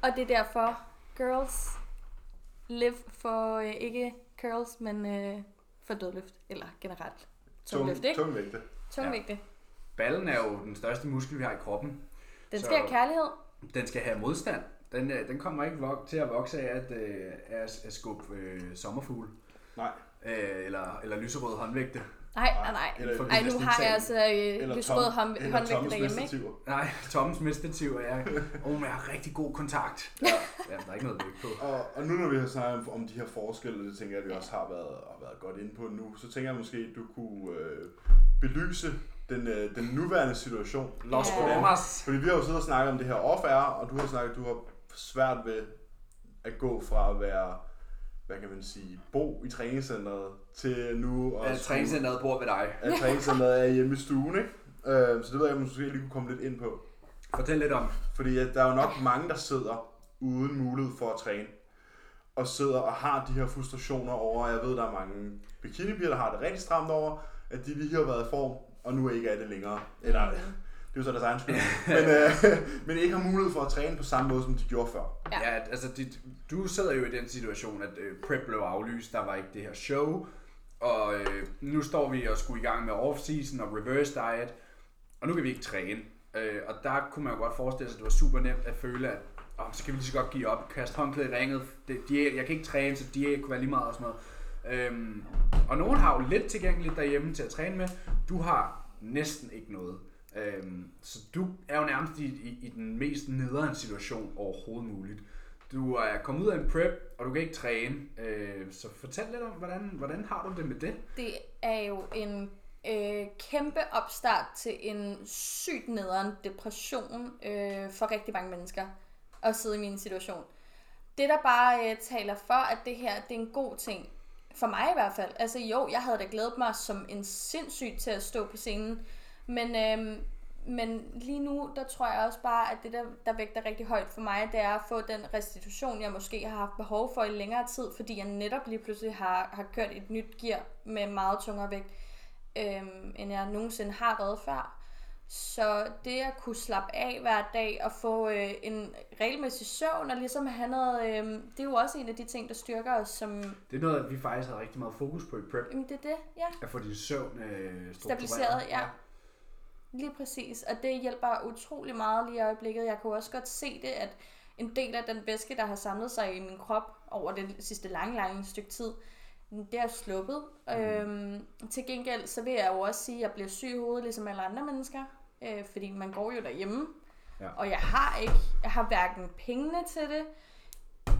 Og det er derfor, girls, live for, øh, ikke curls, men øh, for dødløft, eller generelt tungløft, ikke?
Tung vægte.
Tungvægte.
Ballen er jo den største muskel, vi har i kroppen.
Den skal have kærlighed.
Den skal have modstand. Den, øh, den kommer ikke vok- til at vokse af at, øh, af at, at skubbe øh, sommerfugle.
Nej.
Øh, eller, eller lyserøde håndvægte.
Nej, nej, nej.
Eller-
Ej, nu har jeg altså øh, lyserød hånd,
Thomas
derhjemme, ikke?
Nej, Tommens meditativ er. Åh, men jeg har rigtig god kontakt. Ja. ja der er ikke noget vægt på.
Og, og nu når vi har snakket om, om de her forskelle, det tænker jeg, at vi også har været, har været godt inde på nu, så tænker jeg måske, at du kunne øh, belyse den, øh, den nuværende situation.
Los
Ja.
Bromas.
Fordi vi har jo siddet og snakket om det her off-air, og du har snakket, at du har svært ved at gå fra at være, hvad kan man sige, bo i træningscenteret til nu at
Ja, træningscenteret bor ved dig.
at træningscenteret er hjemme i stuen, ikke? Øh, så det ved jeg, måske lige kunne komme lidt ind på.
Fortæl lidt om.
Fordi at der er jo nok mange, der sidder uden mulighed for at træne. Og sidder og har de her frustrationer over, og jeg ved, der er mange bikinipiger, der har det rigtig stramt over, at de lige har været i form, og nu ikke er det længere. Eller, det er jo så deres egen skyld. men, øh, men ikke har mulighed for at træne på samme måde, som de gjorde før.
Ja.
Ja, altså dit, du sidder jo i den situation, at øh, prep blev aflyst, der var ikke det her show, og øh, nu står vi og skulle i gang med off-season og reverse diet, og nu kan vi ikke træne. Øh, og der kunne man jo godt forestille sig, at det var super nemt at føle, at oh, så kan vi lige så godt give op, kaste håndklædet i ringet, det, diæt, jeg kan ikke træne, så diæt kunne være lige meget og sådan noget. Øhm, og nogen har jo lidt tilgængeligt derhjemme til at træne med, du har næsten ikke noget. Øhm, så du er jo nærmest i, i, i den mest nederen situation overhovedet muligt. Du er kommet ud af en prep, og du kan ikke træne. Øh, så fortæl lidt om, hvordan, hvordan har du det med det?
Det er jo en øh, kæmpe opstart til en sygt nederen depression øh, for rigtig mange mennesker at sidde i min situation. Det, der bare øh, taler for, at det her det er en god ting, for mig i hvert fald. Altså jo, jeg havde da glædet mig som en sindssyg til at stå på scenen, men, øh, men lige nu, der tror jeg også bare, at det, der, der vægter rigtig højt for mig, det er at få den restitution, jeg måske har haft behov for i længere tid, fordi jeg netop lige pludselig har, har kørt et nyt gear med meget tungere vægt, øhm, end jeg nogensinde har været før. Så det at kunne slappe af hver dag og få øh, en regelmæssig søvn og ligesom have noget, øh, det er jo også en af de ting, der styrker os som,
Det er noget, vi faktisk har rigtig meget fokus på i prep.
jamen det er det, ja.
At få din søvn øh, struktureret.
Stabiliseret, ja. Lige præcis, og det hjælper utrolig meget lige i øjeblikket. Jeg jo også godt se det, at en del af den væske, der har samlet sig i min krop over det sidste lange, lange stykke tid, det er sluppet. Mm. Øhm, til gengæld, så vil jeg jo også sige, at jeg bliver syg i hovedet, ligesom alle andre mennesker. Øh, fordi man går jo derhjemme.
Ja.
Og jeg har ikke, jeg har hverken pengene til det.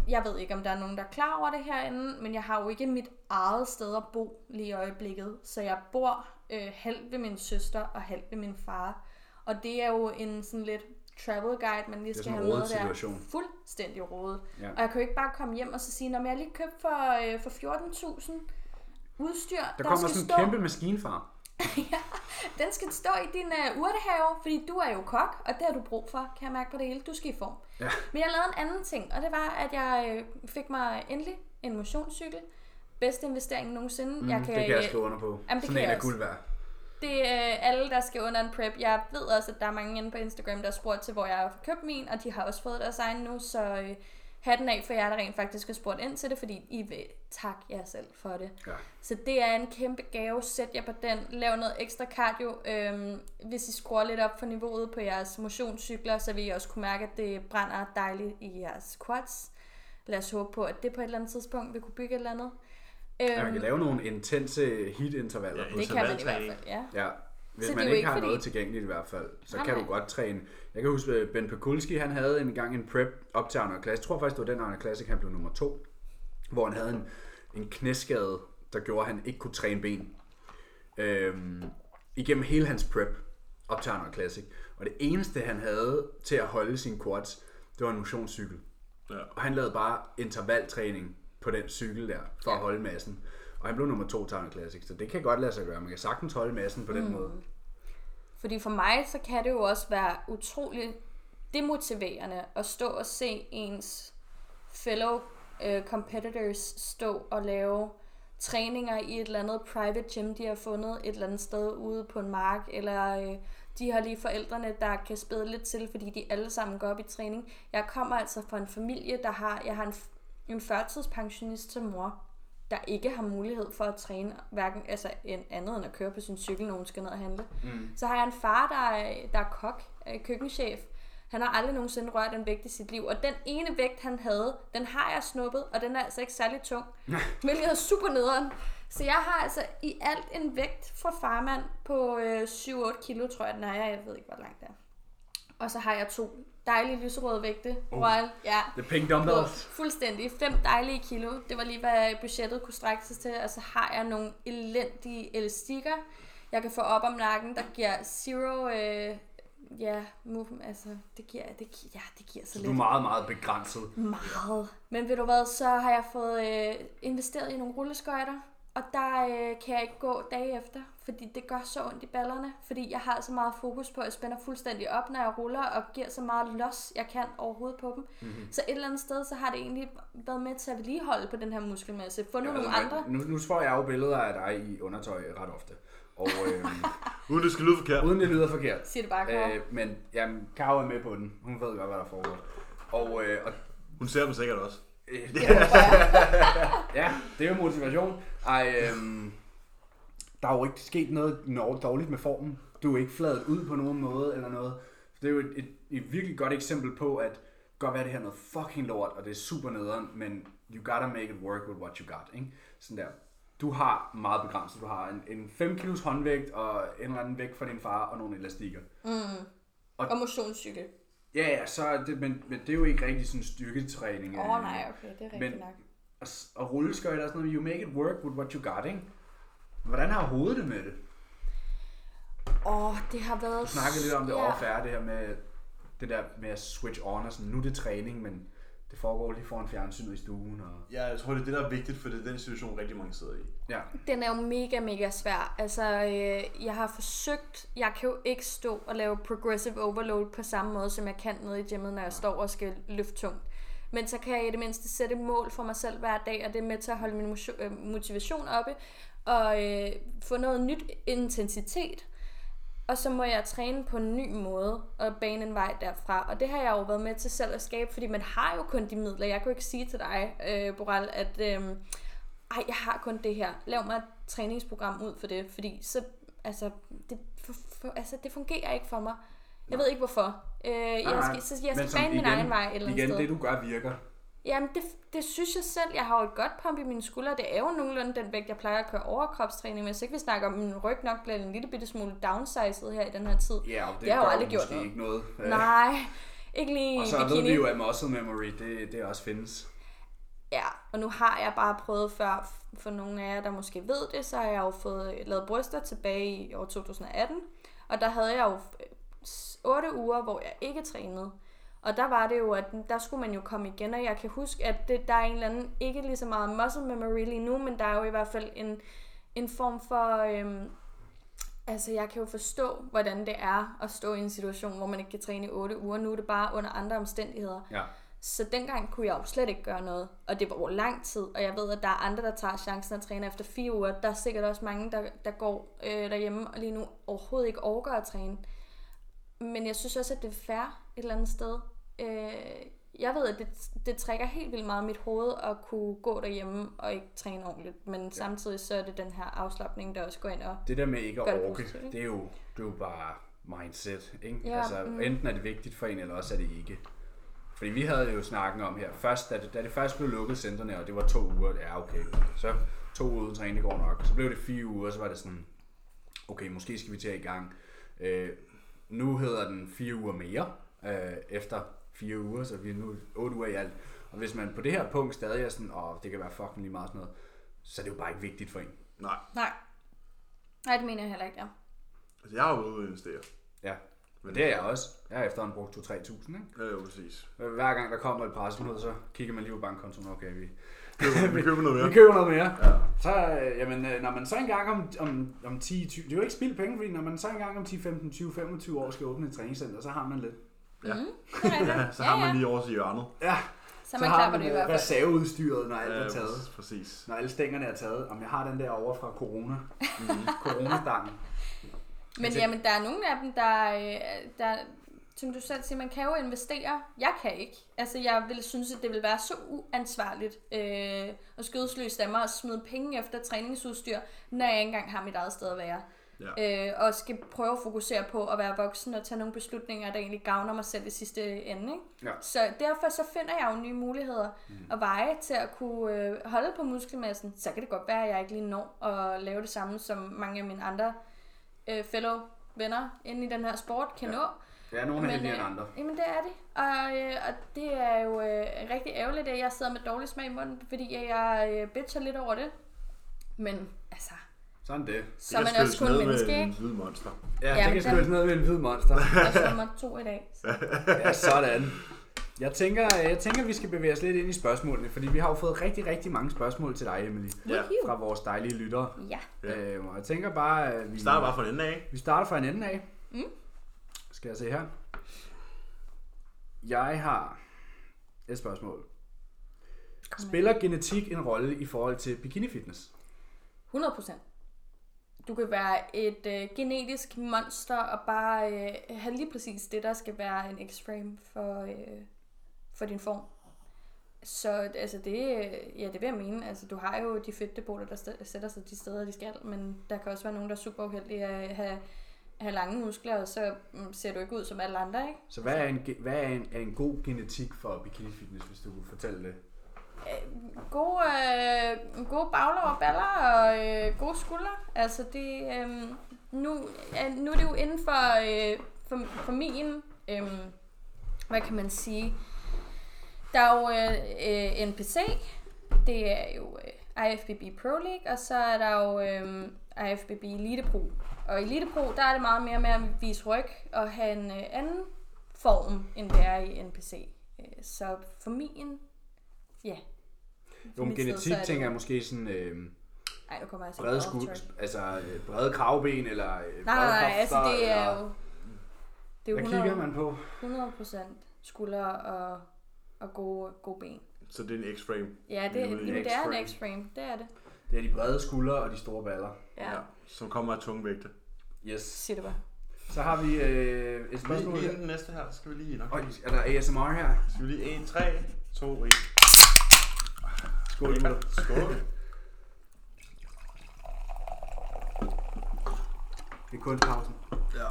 Jeg ved ikke, om der er nogen, der er klar over det herinde, men jeg har jo ikke mit eget sted at bo lige i øjeblikket. Så jeg bor øh, halvt ved min søster og halvt ved min far. Og det er jo en sådan lidt travel guide, man lige skal have med der. Fuldstændig rodet.
Ja.
Og jeg kan jo ikke bare komme hjem og så sige, at jeg lige købt for, øh, for 14.000 udstyr,
Der
der,
kommer
skal
sådan en
stå,
kæmpe maskinfar.
den skal stå i din øh, urtehave, fordi du er jo kok, og det har du brug for, kan jeg mærke på det hele. Du skal i form.
Ja.
Men jeg lavede en anden ting, og det var, at jeg øh, fik mig endelig en motionscykel. Bedste investering nogensinde.
Mm,
jeg
det
kan,
kan jeg skrive under på.
Jamen, det
sådan
kan
en er guld værd.
Det er øh, alle, der skal under en prep. Jeg ved også, at der er mange inde på Instagram, der spurgt til, hvor jeg har købt min, og de har også fået deres egen nu, så øh, hatten af for jer, der rent faktisk har spurgt ind til det, fordi I vil takke jer selv for det.
Ja.
Så det er en kæmpe gave. Sæt jer på den. Lav noget ekstra cardio. Øhm, hvis I skruer lidt op for niveauet på jeres motionscykler, så vil I også kunne mærke, at det brænder dejligt i jeres quads. Lad os håbe på, at det på et eller andet tidspunkt vil kunne bygge et eller andet. Øhm,
man kan lave nogle intense hit-intervaller
Ja,
på
det kan man i hvert
intervaltræning.
fald, ja.
Ja, hvis
Så
man ikke
ikke
har
fordi-
noget tilgængeligt i hvert fald, så
Nej,
kan du godt træne. Jeg kan huske, at Ben Pekulski, han havde en gang en prep op til Arnold Classic. Jeg tror faktisk, det var den Arnold Classic, han blev nummer to. Hvor han havde en, en knæskade, der gjorde, at han ikke kunne træne ben. Øhm, igennem hele hans prep op til Arnold Classic. Og det eneste, han havde til at holde sin quads, det var en motionscykel.
Ja.
Og han lavede bare intervaltræning på den cykel der, for at holde massen. Og han blev nummer to Arnold Classic, så det kan godt lade sig gøre. Man kan sagtens holde massen på den måde.
Fordi for mig, så kan det jo også være utroligt demotiverende at stå og se ens fellow uh, competitors stå og lave træninger i et eller andet private gym, de har fundet et eller andet sted ude på en mark, eller øh, de har lige forældrene, der kan spæde lidt til, fordi de alle sammen går op i træning. Jeg kommer altså fra en familie, der har, jeg har en, en førtidspensionist som mor, der ikke har mulighed for at træne hverken altså en andet end at køre på sin cykel, når hun skal ned og handle. Mm. Så har jeg en far, der er, der er kok, er køkkenchef, Han har aldrig nogensinde rørt en vægt i sit liv. Og den ene vægt, han havde, den har jeg snuppet, og den er altså ikke særlig tung. hvilket er super nederen. Så jeg har altså i alt en vægt fra farmand på øh, 7-8 kilo, tror jeg den er. Jeg ved ikke, hvor langt det er. Og så har jeg to dejlige lyserøde vægte.
Oh.
Royal, ja.
The Pink Dumbbells.
fuldstændig. Fem dejlige kilo. Det var lige, hvad budgettet kunne strække sig til. Og så har jeg nogle elendige elastikker, jeg kan få op om nakken, der giver zero... Øh, ja, movement, altså, det giver, det, gi- ja, det giver så
Så
lidt.
du er meget, meget begrænset.
Meget. Men ved du hvad, så har jeg fået øh, investeret i nogle rulleskøjter, og der øh, kan jeg ikke gå dage efter, fordi det gør så ondt i ballerne, fordi jeg har så meget fokus på, at jeg spænder fuldstændig op, når jeg ruller, og giver så meget los, jeg kan overhovedet på dem. Mm-hmm. Så et eller andet sted, så har det egentlig været med til at vedligeholde på den her muskelmasse. Fundet nogle andre.
Nu, nu får jeg jo billeder af dig i undertøj ret ofte. Og øh,
Uden det skal lyde forkert.
uden det lyder forkert.
Siger det bare, Kåre.
Øh, men jamen, Karo er med på den. Hun ved godt, hvad der foregår. Og, øh, og
Hun ser dem sikkert også.
Ja, det er jo motivation. Ej, øhm, der er jo ikke sket noget dårligt med formen. Du er ikke fladet ud på nogen måde eller noget. Det er jo et, et, et virkelig godt eksempel på, at godt være det her er noget fucking lort, og det er super nederen, men you gotta make it work with what you got, ikke? Sådan der. Du har meget begrænset. Du har en, en 5 kilos håndvægt og en eller anden vægt fra din far og nogle elastikker.
Og motionscykel.
Ja, ja, så er det, men, men det er jo ikke rigtig sådan styrketræning.
Åh oh, nej, okay, det er rigtigt
Men-
nok.
Og, og rulleskøjter og sådan noget, you make it work with what you got, ikke? Hvordan har hovedet det med det?
Åh, oh, det har været...
Du snakkede lidt om det
ja.
overfærd, det her med det der med at switch on og sådan, nu er det træning, men det foregår lige foran fjernsynet i stuen. Og...
Ja, jeg tror, det er det, der er vigtigt, for det er den situation, rigtig mange sidder i.
Ja,
Den er jo mega, mega svær. Altså, øh, jeg har forsøgt, jeg kan jo ikke stå og lave progressive overload på samme måde, som jeg kan nede i gymmet, når jeg står og skal løfte tungt. Men så kan jeg i det mindste sætte mål for mig selv hver dag, og det er med til at holde min øh, motivation oppe, og øh, få noget nyt intensitet. Og så må jeg træne på en ny måde og bane en vej derfra. Og det har jeg jo været med til selv at skabe, fordi man har jo kun de midler. Jeg kan jo ikke sige til dig, øh, Boral, at øh, ej, jeg har kun det her. Lav mig et træningsprogram ud for det, fordi så, altså, det, for, for, altså, det fungerer ikke for mig. Jeg ved ikke hvorfor. Øh, jeg
nej.
skal, så jeg skal bane min
igen-
egen vej et eller andet
igen,
sted.
det du gør virker.
Jamen, det, det synes jeg selv. Jeg har jo et godt pump i mine skuldre. Det er jo nogenlunde den vægt, jeg plejer at køre overkropstræning med. Så ikke vi snakker om, at min ryg nok bliver en lille bitte smule downsized her i den her tid.
Ja, og det,
Det har jo aldrig gjort noget.
ikke noget. Øh,
Nej, ikke lige
Og så ved
bikini.
vi jo, at muscle memory, det, det også findes.
Ja, og nu har jeg bare prøvet før, for nogle af jer, der måske ved det, så har jeg jo fået lavet bryster tilbage i år 2018. Og der havde jeg jo 8 uger, hvor jeg ikke trænede. Og der var det jo, at der skulle man jo komme igen, og jeg kan huske, at det, der er en eller anden, ikke lige så meget muscle memory lige nu, men der er jo i hvert fald en, en form for, øhm, altså jeg kan jo forstå, hvordan det er at stå i en situation, hvor man ikke kan træne i 8 uger. Nu er det bare under andre omstændigheder.
Ja.
Så dengang kunne jeg jo slet ikke gøre noget. Og det var over lang tid. Og jeg ved, at der er andre, der tager chancen at træne efter fire uger. Der er sikkert også mange, der, der går øh, derhjemme og lige nu overhovedet ikke overgår at træne. Men jeg synes også, at det er fair et eller andet sted. Øh, jeg ved, at det, det trækker helt vildt meget mit hoved at kunne gå derhjemme og ikke træne ordentligt. Men ja. samtidig så er det den her afslappning, der også går ind og...
Det der med ikke at
det
orke,
ikke?
det er jo, det er jo bare mindset. Ikke?
Ja,
altså,
mm.
Enten er det vigtigt for en, eller også er det ikke. Fordi vi havde jo snakken om her, først, da, det, da det først blev lukket centerne, og det var to uger, ja okay, så to uger uden træning, det går nok. Så blev det fire uger, så var det sådan, okay, måske skal vi til i gang. Øh, nu hedder den fire uger mere, øh, efter fire uger, så vi er nu otte uger i alt. Og hvis man på det her punkt stadig er sådan, åh, det kan være fucking lige meget sådan noget, så er det jo bare ikke vigtigt for en.
Nej,
Nej. Nej, det mener jeg heller ikke, ja.
altså jeg har jo ude at investere.
Ja, men det er jeg også. Jeg har efterhånden brugt 2-3.000, ikke?
Ja, jo, præcis.
Hver gang der kommer et pressemøde, så kigger man lige på bankkontoen, okay, vi,
Vi køber noget mere.
vi køber noget mere.
Ja.
Så, øh, jamen, øh, når man så engang om, om, om 10, 20, det er jo ikke spild penge, fordi når man så engang om 10, 15, 20, 25 år skal åbne et træningscenter, så har man lidt.
Ja.
Mm, er.
Ja, så har man lige over til hjørnet.
Ja,
Så man
har
klapper
man
det i
øh,
hvert fald.
reserveudstyret, når alt er
Ja,
taget.
præ- præcis.
Når alle stængerne er taget. Om jeg har den der over fra corona. Mm. Coronastangen.
Men
Altså-
jamen, der er nogle af dem, der, øh, der, som du selv siger, man kan jo investere. Jeg kan ikke. Altså, jeg ville synes, at det ville være så uansvarligt øh, at skødesløse af mig og smide penge efter træningsudstyr, når jeg ikke engang har mit eget sted at være.
Ja.
Øh, og skal prøve at fokusere på at være voksen og tage nogle beslutninger, der egentlig gavner mig selv i sidste ende. Ikke?
Ja.
Så derfor så finder jeg jo nye muligheder mm. og veje til at kunne øh, holde på muskelmassen. Så kan det godt være, at jeg ikke lige når at lave det samme, som mange af mine andre øh, fellow venner inde i den her sport kan
Ja.
nå.
Er nogle
Men,
heldigere end
øh,
andre.
Jamen det er det. Og, øh, og det er jo øh, rigtig ærgerligt, at jeg sidder med dårlig smag i munden, fordi jeg øh, bitcher lidt over det. Men altså,
Sådan det.
så er man også kun menneske,
en
ikke?
hvid monster.
Ja,
Ja,
det kan skyldes ned med en hvid monster.
Jeg mig to i dag.
Ja, sådan. Jeg tænker, jeg tænker, vi skal bevæge os lidt ind i spørgsmålene, fordi vi har jo fået rigtig, rigtig mange spørgsmål til dig, Emily,
Ja.
Fra vores dejlige lyttere.
Ja.
Ja.
Øh, og jeg tænker bare, at vi,
Vi starter bare fra en ende af.
vi starter fra en ende af.
Mm.
Skal jeg se her. Jeg har et spørgsmål. Spiller genetik en rolle i forhold til bikini fitness?
100 procent. Du kan være et øh, genetisk monster og bare øh, have lige præcis det, der skal være en X-frame for, øh, for din form. Så altså det, øh, ja, det vil jeg mene. Altså, du har jo de fedtdepoter, der st- sætter sig de steder, de skal, men der kan også være nogen, der er super uheldige at have, have lange muskler, og så mm, ser du ikke ud som alle andre, ikke?
Så hvad er en, hvad er en, er en god genetik for bikini fitness, hvis du kunne fortælle det?
Øh, gode, øh, gode baglov og baller og øh, gode skuldre. Altså det, øh, nu, ja, nu er det jo inden for, øh, for, for min, øh, hvad kan man sige, der er jo øh, øh NPC, det er jo øh, IFBB Pro League, og så er der jo øh, IFBB Elite Pro. Og i Elite Pro, der er det meget mere med at vise ryg og have en øh, anden form, end det er i NPC. Øh, så for min, ja.
Jo, men genetik
er det-
tænker jeg måske sådan øh,
Ej, nu kommer jeg til
brede,
track.
altså, øh, brede kravben eller øh,
Nej, nej, nej, altså det er
eller-
jo... Det er jo
Hvad
100,
kigger man på?
100% skuldre og, og gode, gode ben.
Så det er en X-frame.
Ja, det,
Det er
jamen,
en
det er en
X-frame.
Det er det.
Det er de brede skuldre og de store baller.
Ja, ja.
Som kommer af tunge vægte.
Yes.
sig det bare.
Så har vi øh, et
Lige,
spørgsmål
lige
her.
inden den næste her, skal vi lige nok.
Øj, er der ASMR her?
Skal vi lige 1, 3, 2, 1.
Skål, Emil.
Skål.
Det er kunstpausen.
Ja.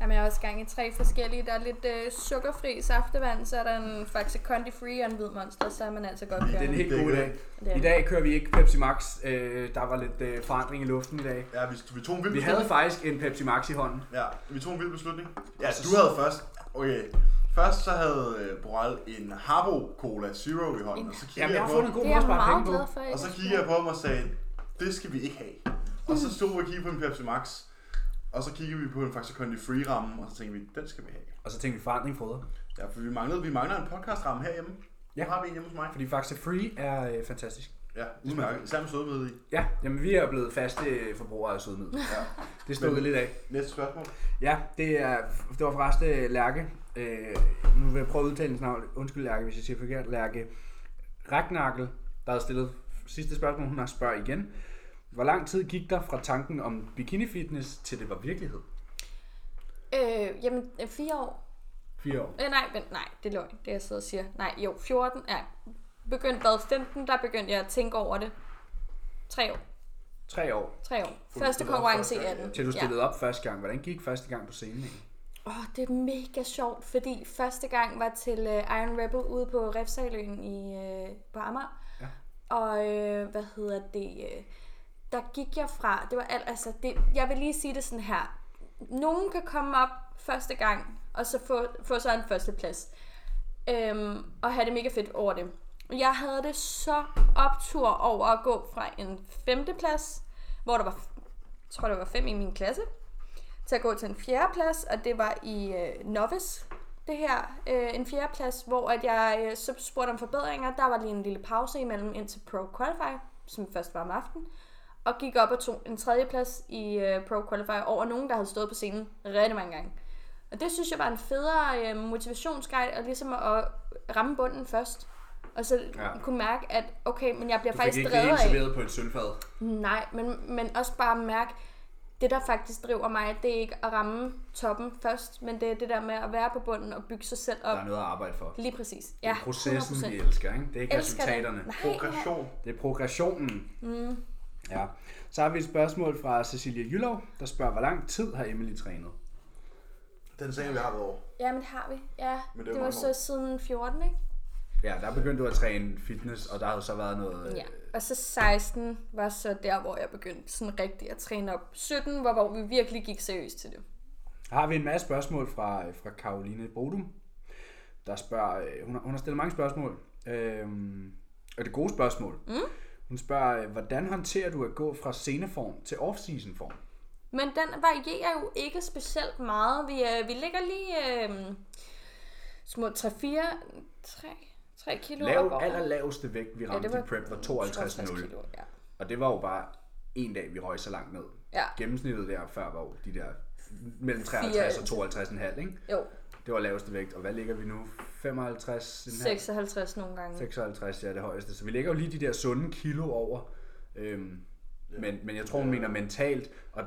Jamen, jeg har også gang i tre forskellige. Der er lidt øh, sukkerfri saftevand, så er der en Faxe Condi Free og en hvid monster, så er man altså godt
Det er en
kørende.
helt
Det er
god
godt.
dag. I dag kører vi ikke Pepsi Max. Øh, der var lidt øh, forandring i luften i dag.
Ja, vi, vi tog en vild
Vi havde faktisk en Pepsi Max i hånden.
Ja, vi tog en vild beslutning. Ja, du havde først. Okay. Først så havde øh, Boral en Harbo Cola Zero i hånden, og så kiggede
Jamen, jeg
jeg
har
på
fundet en god
Det
måde
er
at
jeg
spare
meget
penge
glad
på.
for.
Og så kiggede jeg på ham og sagde, det skal vi ikke have. Og så stod vi og kiggede på en Pepsi Max. Og så kiggede vi på en Faxe Kondi Free ramme, og så tænkte vi, den skal vi have.
Og så tænkte vi forandring fodre.
Ja, for vi manglede, vi mangler en podcast ramme herhjemme.
Ja.
Nu har vi en hjemme hos mig.
Fordi Faxe Free er øh, fantastisk.
Ja, udmærket. Især med sødmøde i.
Ja, jamen vi er blevet faste forbrugere af sødmiddel.
Ja.
Det stod vi lidt af.
Næste spørgsmål.
Ja, det, er, det var forresten Lærke. Øh, nu vil jeg prøve at udtale hendes navn. Undskyld Lærke, hvis jeg siger forkert. Lærke Ragnarkel, der havde stillet sidste spørgsmål. Hun har spørget igen. Hvor lang tid gik der fra tanken om bikini fitness til det var virkelighed?
Øh, jamen, øh, fire år.
Fire år.
Øh, nej, vent, nej, det er løgn, det jeg sidder og siger. Nej, jo, 14, ja. Begyndte hvad, 15, der begyndte jeg at tænke over det. Tre år,
Tre år.
tre år. Første konkurrence i
første gang,
18.
Til du stillede op første gang. Hvordan gik første gang på scenen? egentlig?
Åh, oh, det er mega sjovt, fordi første gang var til uh, Iron Rebel ude på Refsaløen i, uh, på Amager.
Ja.
Og uh, hvad hedder det? Uh, der gik jeg fra, det var alt, altså, det, jeg vil lige sige det sådan her. Nogen kan komme op første gang, og så få, få så en førsteplads. Øhm, og have det mega fedt over det. Jeg havde det så optur over at gå fra en femteplads, hvor der var, jeg tror der var fem i min klasse, til at gå til en fjerdeplads, og det var i øh, Novice, det her, øh, en fjerdeplads, hvor at jeg øh, så spurgte om forbedringer. Der var lige en lille pause imellem ind til Pro Qualify, som først var om aftenen, og gik op og tog en tredjeplads i øh, Pro Qualify over nogen, der havde stået på scenen rigtig mange gange. Og det synes jeg var en federe øh, motivationsguide, og ligesom at ramme bunden først. Og så
Ja.
kunne mærke, at okay, men jeg bliver
Du fik
faktisk
ikke
drevet af.
serveret på et sølvfad.
Nej, men, men også bare mærke, det der faktisk driver mig, det er ikke at ramme toppen først, men det er det der med at være på bunden og bygge sig selv op.
Der er noget at arbejde for.
Lige præcis.
Det
Ja,
er processen,
100%.
vi elsker, ikke? Det er ikke
Elsker det.
resultaterne.
Nej,
Progression.
Det er progressionen.
Mm.
Ja. Så har vi et spørgsmål fra Cecilia Jylov, der spørger, hvor lang tid har Emily trænet?
Den sagde vi har været over.
Ja, men det har vi. Ja,
Men det
det,
er
var så siden 14, ikke?
Ja, der begyndte du at træne fitness, og der har jo så været noget...
Ja. Og så 16 var så der, hvor jeg begyndte sådan rigtig at træne op. 17 var, hvor vi virkelig gik seriøst til det.
har vi en masse spørgsmål fra, fra Karoline Bodum, der spørger, øh, hun har, hun har stillet mange spørgsmål, øhm, og det er gode spørgsmål. Mm. Hun spørger, øh, hvordan håndterer du at gå fra sceneform til off-season form?
Men den varierer jo ikke specielt meget. Vi, øh, vi ligger lige øh, små 3-4, 3, 3 kilo op
Lav,
over.
aller laveste vægt, vi ramte ja, i prep, var 52,0.
kilo, ja.
Og det var jo bare en dag, vi røg så langt ned.
Ja.
Gennemsnittet der før var jo de der mellem 53 og 52,5, ikke?
Jo,
Det var laveste vægt, og hvad ligger vi nu? 55?
56 nogle gange.
56, ja, det højeste. Så vi ligger jo lige de der sunde kilo over. Øhm,
Ja.
men, men jeg tror, hun mener mentalt. Og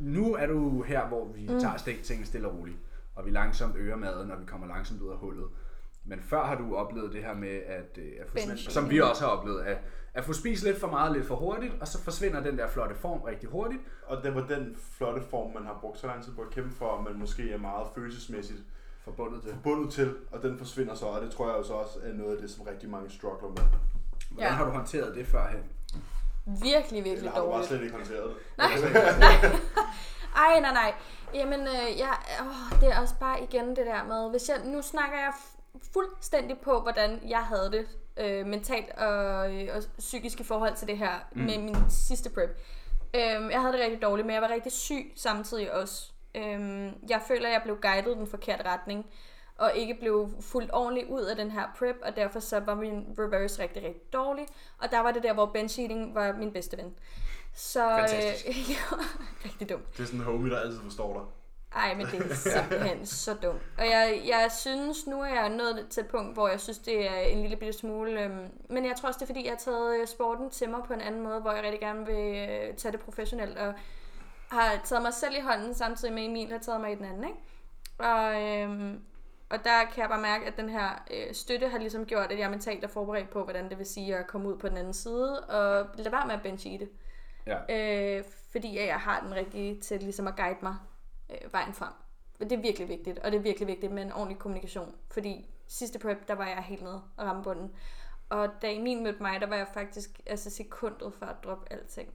nu er du her, hvor vi mm. tager stik ting stille og roligt. Og vi langsomt øger maden, og vi kommer langsomt ud af hullet. Men før har du oplevet det her med, at, øh, at få,
Binge.
som vi også har oplevet, at, at få spist lidt for meget, lidt for hurtigt, og så forsvinder den der flotte form rigtig hurtigt.
Og det var den flotte form, man har brugt så lang tid på at kæmpe for, man måske er meget følelsesmæssigt
Forbundet til.
forbundet til, og den forsvinder så, og det tror jeg jo så også er noget af det, som rigtig mange struggler med.
Hvordan
Ja.
har du håndteret det førhen?
Virkelig, virkelig
Eller har du bare slet ikke håndteret det?
Nej, nej. Ej, nej, nej. Jamen, øh, jeg, åh, det er også bare igen det der med, hvis jeg, nu snakker jeg fuldstændig på, hvordan jeg havde det øh, mentalt og, øh, og psykisk i forhold til det her mm. med min sidste prep. Øh, jeg havde det rigtig dårligt, men jeg var rigtig syg samtidig også. Øh, jeg føler, at jeg blev guidet i den forkerte retning, og ikke blev fuldt ordentligt ud af den her prep, og derfor så var min reverse rigtig, rigtig dårlig. Og der var det der, hvor bench eating var min bedste ven. Så
Fantastisk.
Øh, ja, rigtig dumt.
Det er sådan en homie, der altid forstår dig.
Ej, men det er simpelthen så dumt. Og jeg, jeg synes, nu er jeg nået til et punkt, hvor jeg synes, det er en lille bitte smule... Øhm, men jeg tror også, det er fordi, jeg har taget øh, sporten til mig på en anden måde, hvor jeg rigtig gerne vil øh, tage det professionelt, og har taget mig selv i hånden, samtidig med Emil har taget mig i den anden, ikke? Og, øhm, og der kan jeg bare mærke, at den her øh, støtte har ligesom gjort, at jeg er mentalt er forberedt på, hvordan det vil sige at komme ud på den anden side, og lade være med at bench i det.
Ja.
Øh, fordi jeg har den rigtige til ligesom at guide mig øh, vejen frem. Det er virkelig vigtigt, og det er virkelig vigtigt med en ordentlig kommunikation. Fordi sidste prep, der var jeg helt nede og ramme bunden. Og da Emil mødte mig, der var jeg faktisk altså sekundet for at droppe alting.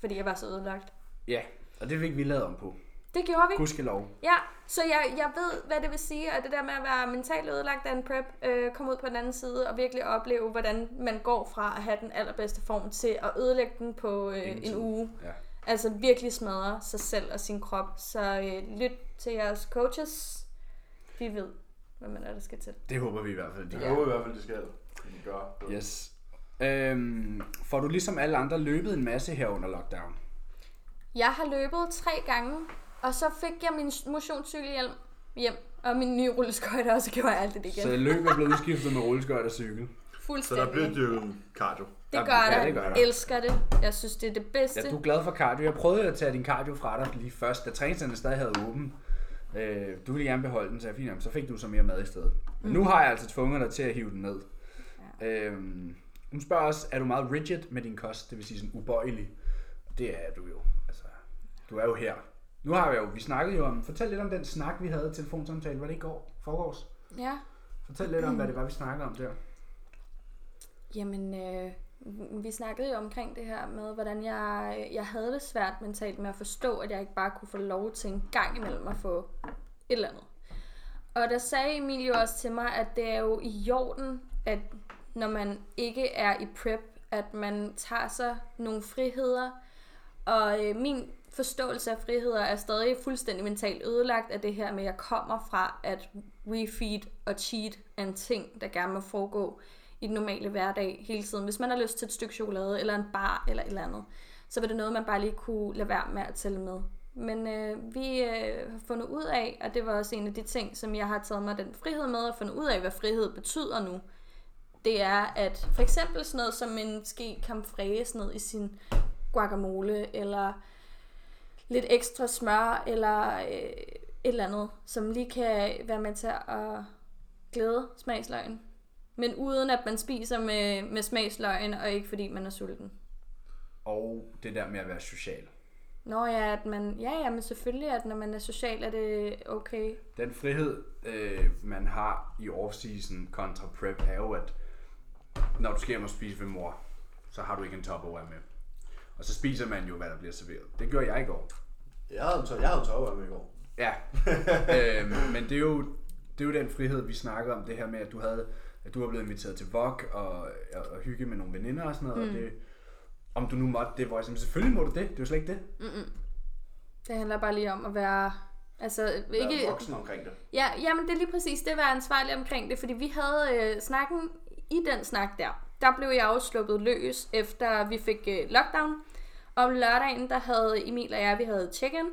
Fordi jeg var så ødelagt.
Ja, og det fik vi lavet om på.
Det gjorde vi.
Gudskelov.
Ja, så jeg, jeg ved, hvad det vil sige, at det der med at være mentalt ødelagt af en prep, øh, komme ud på den anden side og virkelig opleve, hvordan man går fra at have den allerbedste form til at ødelægge den på øh,
Ingen
en
tid.
uge.
Ja.
Altså virkelig smadre sig selv og sin krop. Så øh, lyt til jeres coaches. Vi ved, hvad man er, der skal til.
Det håber vi i hvert fald, de
Jeg
gør.
håber i hvert fald, de skal. De gør.
Yes. Øhm, får du ligesom alle andre løbet en masse her under lockdown?
Jeg har løbet tre gange, og så fik jeg min motionscykelhjelm hjem, og min nye rulleskøjter, og så gjorde jeg alt det igen.
Så løb er blevet udskiftet med rulleskøjt og cykel.
Så
Fuldstændig.
der bliver dyrket cardio.
Det gør
ja,
der.
det gør der.
Elsker det. Jeg synes, det er det bedste.
Ja, du er glad for cardio. Jeg prøvede at tage din cardio fra dig lige først, da træningscenteret stadig havde åben. Øh, du ville gerne beholde den, så jeg fint, så fik du så mere mad i stedet. Men nu har jeg altså tvunget dig til at hive den ned. Ja. Øhm, hun spørger også, er du meget rigid med din kost, det vil sige sådan ubøjelig? Det er du jo. Altså, du er jo her. Nu har vi jo, vi snakkede jo om, fortæl lidt om den snak, vi havde i telefonsamtale, var det i går? Forgårs?
Ja.
Fortæl lidt om, hvad det var, vi snakkede om der.
Jamen, øh, vi snakkede jo omkring det her med, hvordan jeg, jeg havde det svært mentalt med at forstå, at jeg ikke bare kunne få lov til en gang imellem at få et eller andet. Og der sagde Emil jo også til mig, at det er jo i jorden, at når man ikke er i prep, at man tager sig nogle friheder. Og øh, min forståelse af friheder er stadig fuldstændig mentalt ødelagt af det her med, at jeg kommer fra, at refeed og cheat er en ting, der gerne må foregå i den normale hverdag hele tiden. Hvis man har lyst til et stykke chokolade, eller en bar, eller et eller andet, så var det noget, man bare lige kunne lade være med at tælle med. Men øh, vi øh, har fundet ud af, og det var også en af de ting, som jeg har taget mig den frihed med, og fundet ud af, hvad frihed betyder nu. Det er, at for eksempel sådan noget som en ske camfrese ned i sin guacamole, eller lidt ekstra smør, eller øh, et eller andet, som lige kan være med til at glæde smagsløgn. Men uden at man spiser med, med smagsløgn, og ikke fordi man er sulten.
og det der med at være social.
Nå ja, at man, ja, ja, men selvfølgelig, at når man er social, er det okay.
Den frihed, øh, man har i off-season kontra prep, er jo, at når du skal hjem og spise ved mor, så har du ikke en topperware med. Og så spiser man jo, hvad der bliver serveret. Det gjorde jeg i går.
Jeg havde jeg havde en tørre med i går.
Ja, øhm, men det er, jo, det er jo den frihed, vi snakkede om, det her med, at du havde at du var blevet inviteret til VOG og, og, og hygge med nogle veninder og sådan noget, mm. og det, om du nu måtte det, hvor jeg sagde, selvfølgelig må du det, det er jo slet ikke det.
Mm-mm. Det handler bare lige om at være... Altså, ikke...
Være voksen omkring det.
Ja, jamen det er lige præcis det at være ansvarlig omkring det, fordi vi havde øh, snakken i den snak der. Der blev jeg også sluppet løs, efter vi fik øh, lockdown. Om lørdagen, der havde Emil og jeg, vi havde check-in.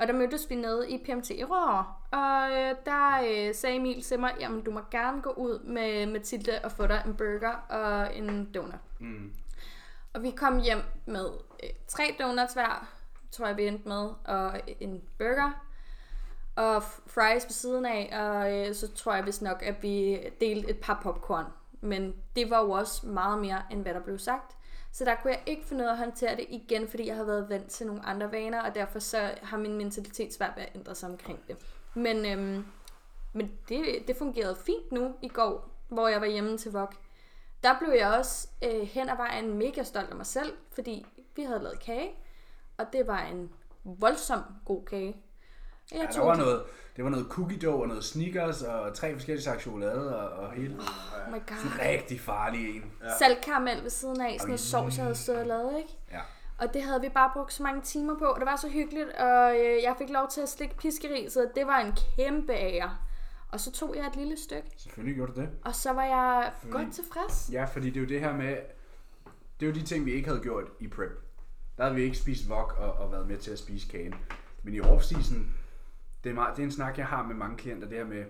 Og der mødtes vi nede i PMT i Rører. Og øh, der øh, sagde Emil til mig, jamen du må gerne gå ud med Mathilde og få dig en burger og en donut.
Mm.
Og vi kom hjem med øh, tre donuts hver, tror jeg vi endte med, og en burger. Og fries ved siden af, og øh, så tror jeg vist nok, at vi delte et par popcorn. Men det var jo også meget mere, end hvad der blev sagt. Så der kunne jeg ikke finde ud af at håndtere det igen, fordi jeg har været vant til nogle andre vaner, og derfor så har min mentalitet svært ved at ændre sig omkring det. Men, øhm, men det, det fungerede fint nu i går, hvor jeg var hjemme til VOG. Der blev jeg også øh, hen ad vejen mega stolt af mig selv, fordi vi havde lavet kage, og det var en voldsom god kage.
Jeg ja, der var noget, det var noget cookie dough og noget sneakers og tre forskellige slags chokolade og, og hele.
Oh my god.
Sådan en rigtig farlig en.
Ja. Saltkaramel ved siden af, sådan noget sovs, jeg havde stået og lavet, ikke?
Ja.
Og det havde vi bare brugt så mange timer på. Det var så hyggeligt, og øh, jeg fik lov til at slikke piskeri, så det var en kæmpe ære. Og så tog jeg et lille stykke.
Selvfølgelig gjorde du det.
Og så var jeg fordi, godt tilfreds.
Ja, fordi det er jo det her med, det er jo de ting, vi ikke havde gjort i prep. Der havde vi ikke spist wok og, og været med til at spise kagen. Men i off-season, det er, meget, det er en snak, jeg har med mange klienter, det her med,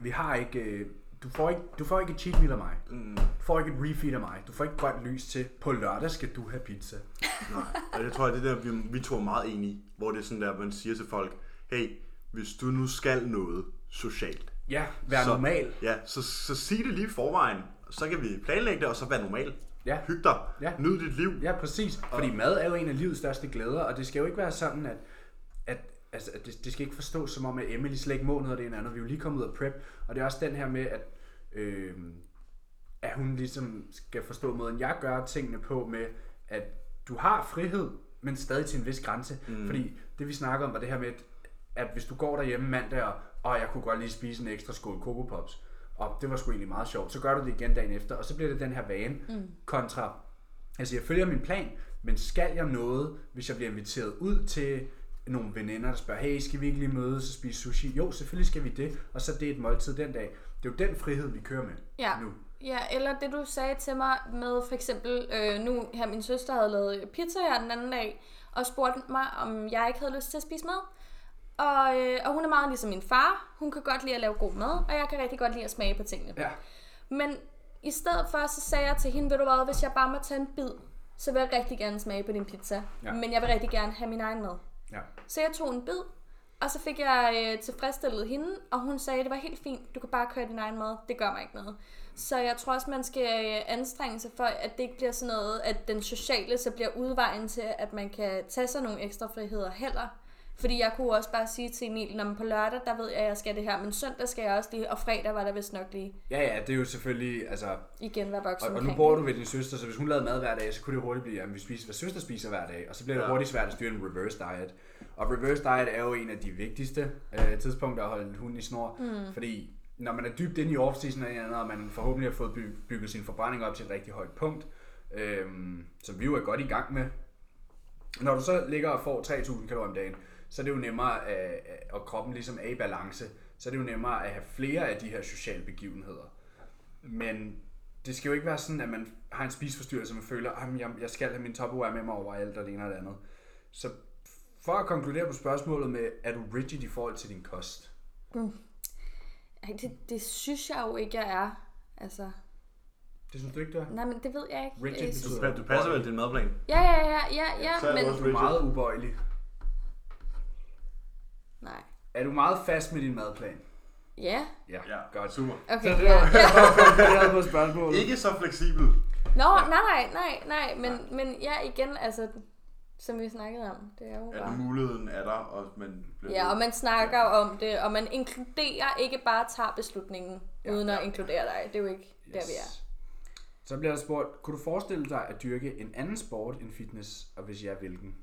vi har ikke, øh, du får ikke, du får ikke et cheat meal af mig. Mm. Du får ikke et refeed af mig. Du får ikke grønt lys til, på lørdag skal du have pizza.
Nej, og det tror jeg, det der, vi, vi to er meget enige hvor det er sådan der, man siger til folk, hey, hvis du nu skal noget socialt.
Ja, vær
så,
normal.
Ja, så, så sig det lige i forvejen, så kan vi planlægge det, og så være normal.
Ja.
Hyg dig.
Ja.
Nyd dit liv.
Ja, præcis. Fordi mad er jo en af livets største glæder, og det skal jo ikke være sådan, at, at altså, at det, det skal ikke forstås som om, at Emily slet ikke må noget af det ene andet. Vi er jo lige kommet ud af prep, og det er også den her med, at, øh, at hun ligesom skal forstå måden, jeg gør tingene på med, at du har frihed, men stadig til en vis grænse. Mm. Fordi det vi snakker om var det her med, at, at hvis du går derhjemme mandag, og, og jeg kunne godt lige spise en ekstra skål Coco Pops, og det var sgu egentlig meget sjovt, så gør du det igen dagen efter, og så bliver det den her vane mm. kontra, altså jeg følger min plan, men skal jeg noget, hvis jeg bliver inviteret ud til nogle veninder, der spørger, hey, skal vi ikke lige mødes og spise sushi? Jo, selvfølgelig skal vi det, og så det er et måltid den dag. Det er jo den frihed, vi kører med
ja.
nu.
Ja, eller det du sagde til mig med for eksempel, øh, nu her min søster havde lavet pizza her den anden dag, og spurgte mig, om jeg ikke havde lyst til at spise mad. Og, øh, og hun er meget ligesom min far. Hun kan godt lide at lave god mad, og jeg kan rigtig godt lide at smage på tingene.
Ja.
Men i stedet for, så sagde jeg til hende, ved du hvad, hvis jeg bare må tage en bid, så vil jeg rigtig gerne smage på din pizza.
Ja.
Men jeg vil rigtig gerne have min egen mad.
Ja.
Så jeg tog en bid, og så fik jeg øh, tilfredsstillet hende, og hun sagde, at det var helt fint, du kan bare køre din egen mad, det gør mig ikke noget. Så jeg tror også, man skal øh, anstrenge sig for, at det ikke bliver sådan noget, at den sociale så bliver udvejen til, at man kan tage sig nogle ekstra friheder heller. Fordi jeg kunne også bare sige til Emil, når man på lørdag, der ved jeg, at jeg skal det her, men søndag skal jeg også lige, og fredag var der vist nok lige.
Ja, ja, det er jo selvfølgelig, altså...
Igen være voksen
og, og nu bor du ved din søster, så hvis hun lavede mad hver dag, så kunne det hurtigt blive, at vi spiser, hvad søster spiser hver dag, og så bliver det hurtigt svært at styre en reverse diet. Og reverse diet er jo en af de vigtigste øh, tidspunkter at holde hunden i snor, mm. fordi når man er dybt inde i off-season og, andet, og man forhåbentlig har fået by, bygget sin forbrænding op til et rigtig højt punkt, øh, som vi jo er godt i gang med. Når du så ligger og får 3.000 kalorier om dagen, så er det jo nemmere, at, og kroppen ligesom er i balance, så er det jo nemmere at have flere af de her sociale begivenheder. Men det skal jo ikke være sådan, at man har en spiseforstyrrelse, og man føler, at jeg, jeg skal have min topperware med mig overalt, og det ene og det andet. Så for at konkludere på spørgsmålet med, er du rigid i forhold til din kost?
Mm. Det, det synes jeg jo ikke, jeg er. Altså,
det synes du ikke, du er?
Nej, men det ved jeg ikke.
Rigid
du, du passer vel din madplan?
Ja, ja, ja, ja, ja,
Så er
men...
du også
meget ubøjelig.
Nej.
Er du meget fast med din madplan?
Ja.
Ja,
Ja,
godt.
super.
Okay,
Så det
ja,
var,
ja.
det var på spørgsmålet.
Ikke så fleksibel.
Nå, nej, nej, nej, nej, men, men ja, igen, altså, som vi snakkede om, det er jo
At
bare...
muligheden er der, og man bliver
Ja, og man snakker om det, og man inkluderer, ikke bare tager beslutningen,
Ja,
uden at
ja.
inkludere dig. Det er jo ikke der, vi er.
Så bliver der spurgt, kunne du forestille dig at dyrke en anden sport end fitness, og hvis ja, hvilken?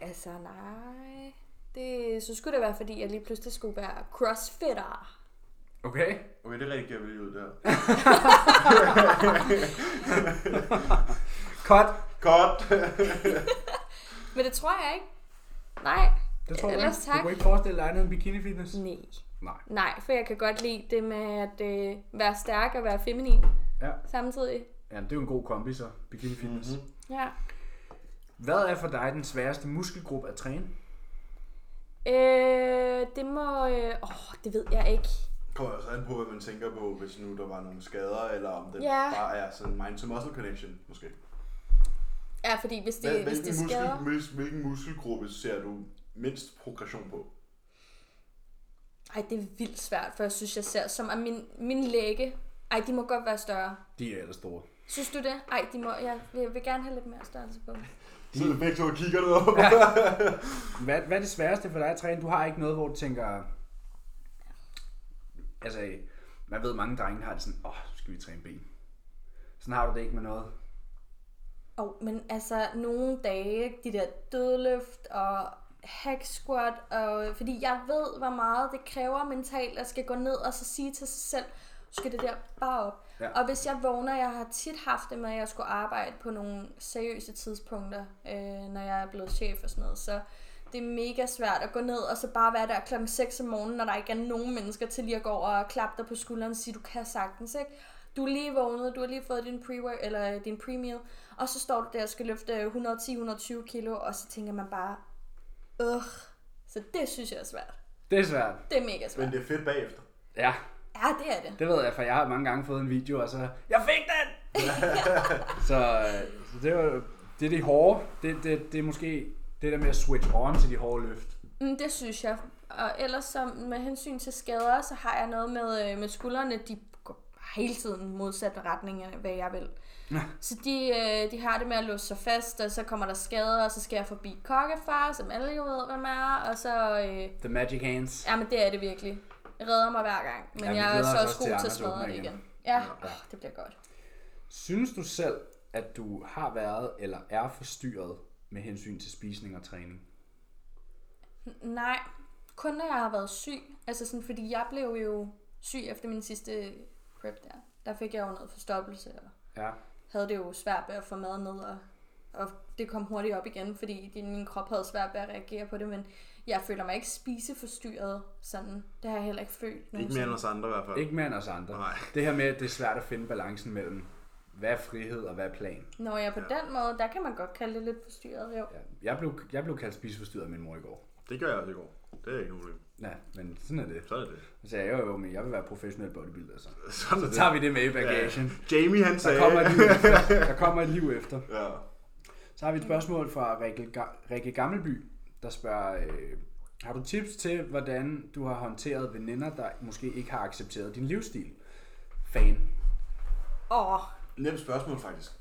Altså, nej. Det, så skulle det være, fordi jeg lige pludselig skulle være crossfitter.
Okay.
Okay, det reagerer vi lige ud der.
Cut.
Godt.
Men det tror jeg ikke. Nej.
Det tror jeg
Ellers
ikke. Du
tak.
kunne ikke forestille dig noget end bikini fitness?
Nej.
Nej.
Nej, for jeg kan godt lide det med at øh, være stærk og være feminin
Ja.
samtidig.
ja, det er jo en god kombi så, bikini fitness.
Mhm.
Mm-hmm.
Ja.
Hvad er for dig den sværeste muskelgruppe at træne?
Øh, det må... Øh, åh, det ved jeg ikke.
kommer også an på, hvad man tænker på, hvis nu der var nogle skader, eller om det
Ja.
bare er sådan mind-to-muscle connection, måske.
Ja, fordi hvis det,
Hvad,
hvis
hvilken,
det
muskel,
skader...
mis- hvilken muskelgruppe ser du mindst progression på?
Ej, det er vildt svært, for jeg synes, jeg ser som, at min, min læge... Ej, de må godt være større.
De er ellers store.
Synes du det? Ej, de må, jeg, jeg vil gerne have lidt mere størrelse på.
Så er det begge to og kigger ned op.
Hvad, hvad er det sværeste for dig at træne? Du har ikke noget, hvor du tænker... Altså, man ved, mange drenge har det sådan, åh, oh, skal vi træne ben. Sådan har du det ikke med noget.
Og, oh, men altså, nogle dage, de der dødløft og hack squat, og, fordi jeg ved, hvor meget det kræver mentalt at skal gå ned og så sige til sig selv, du skal det der bare op.
Ja.
Og hvis jeg vågner, jeg har tit haft det med, at jeg skulle arbejde på nogle seriøse tidspunkter, øh, når jeg er blevet chef og sådan noget, så det er mega svært at gå ned og så bare være der klokken 6 om morgenen, når der ikke er nogen mennesker til lige at gå over og klappe dig på skulderen og sige, du kan sagtens, ikke? Du er lige vågnet, du har lige fået din pre eller din pre-meal, og så står du der og skal løfte 110-120 kilo, og så tænker man bare, øh. Så det synes jeg er svært.
Det er svært.
Det er mega svært.
Men det er fedt bagefter.
Ja,
Ja, det er det.
det ved jeg, for jeg har mange gange fået en video, og så, jeg fik den! så, øh, så det, var, det er det hårde. Det, det, det er måske det der med at switch on til de hårde løft.
Mm, det synes jeg. Og ellers så med hensyn til skader, så har jeg noget med, øh, med skuldrene, de går hele tiden modsat retning af, hvad jeg vil.
Ja.
Så de, øh, de har det med at låse sig fast, og så kommer der skader, og så skal jeg forbi kokkefar, som alle jo ved, hvem er, og så... Øh,
The Magic Hands.
ja, men det er det virkelig. Jeg redder mig hver gang, men
Ja,
jeg er så også god til at smadre det
igen.
igen. Ja,
Ja.
oh, det bliver godt.
Synes du selv, at du har været eller er forstyrret med hensyn til spisning og træning?
Nej, kun når jeg har været syg. Altså sådan, fordi jeg blev jo syg efter min sidste prep der. Der fik jeg jo noget forstoppelse, og
Ja.
havde det jo svært ved at få mad ned, og, og det kom hurtigt op igen, fordi din, min krop havde svært ved at reagere på det, men jeg føler mig ikke spiseforstyrret sådan. Det har jeg heller ikke følt
Ikke mere end os andre i hvert fald.
Ikke mere end os andre.
Nej.
Det her med, at det er svært at finde balancen mellem, hvad er frihed og hvad er plan?
Når jeg er på den måde, der kan man godt kalde det lidt forstyrret, jo.
Ja, jeg, blev, jeg blev kaldt spiseforstyrret af min mor i går.
Det gør jeg også i går. Det er ikke noget problem.
Ja, men sådan er det.
Så er det.
Så sagde jeg jo, jo, men jeg vil være professionel bodybuilder, så.
Sådan
Så
det.
tager vi det med i bagagen.
Ja. Jamie han
Der
sagde...
kommer et liv efter. Der kommer et liv efter.
ja.
Så har vi et spørgsmål fra Rikke, Ga- Rikke Gammelby, der spørger, øh, har du tips til, hvordan du har håndteret veninder, der måske ikke har accepteret din livsstil? Fan.
Åh,
Nemt spørgsmål faktisk.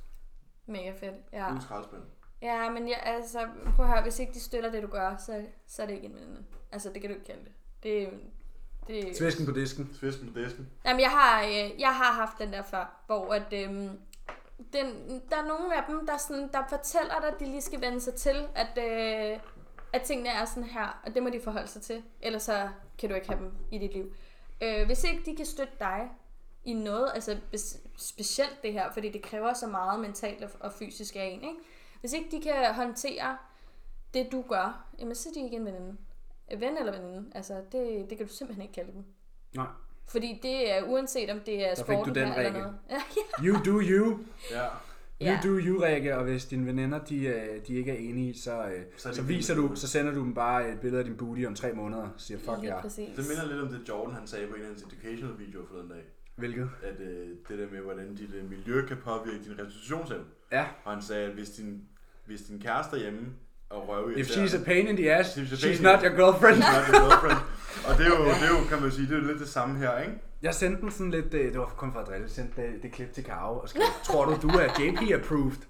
mega fedt. Ja.
Uden skraldespand.
Ja, men jeg, altså, prøv at høre, hvis ikke de støtter det, du gør, så, så er det ikke en veninde. Altså, det kan du ikke kalde det. Det, det
Svæsken på disken.
Svisken på disken.
Jamen, jeg har, øh, jeg har haft den der før, hvor at, øhm, den, der er nogle af dem, der, sådan, der fortæller dig, at de lige skal vende sig til, at, øh, at tingene er sådan her, og det må de forholde sig til. Ellers så kan du ikke have dem i dit liv. Øh, hvis ikke de kan støtte dig i noget, altså specielt det her, fordi det kræver så meget mentalt og- og fysisk af en, ikke? Hvis ikke de kan håndtere det, du gør, jamen så er de ikke en veninde. Ven eller veninde, altså det, det kan du simpelthen ikke kalde dem.
Nej.
Fordi det er uanset om det er sport eller noget. Ja,
You do you.
Ja.
You
Ja.
do you, Rikke, og hvis dine veninder, de, øh, de ikke er enige, så, øh,
Så
så,
er
viser du, så sender du dem bare et billede af din booty om tre måneder, og siger fuck
Lige
ja.
præcis.
Det minder lidt om det Jordan han sagde på en af hans educational videoer forleden dag.
Hvilket?
At øh, det der med, hvordan dit øh, miljø kan påvirke din restitutionsevne.
Ja.
Og han sagde, at hvis din, hvis din kæreste er hjemme og røver
If she's a pain in the ass,
She's
she's not your girlfriend.
not your girlfriend. Og det er, jo, det er jo, kan man sige, det er jo lidt det samme her, ikke?
Jeg sendte den sådan lidt, øh, det var kun for at drille, jeg sendte det, det klip til Karo og skrev, tror du, du er JP approved?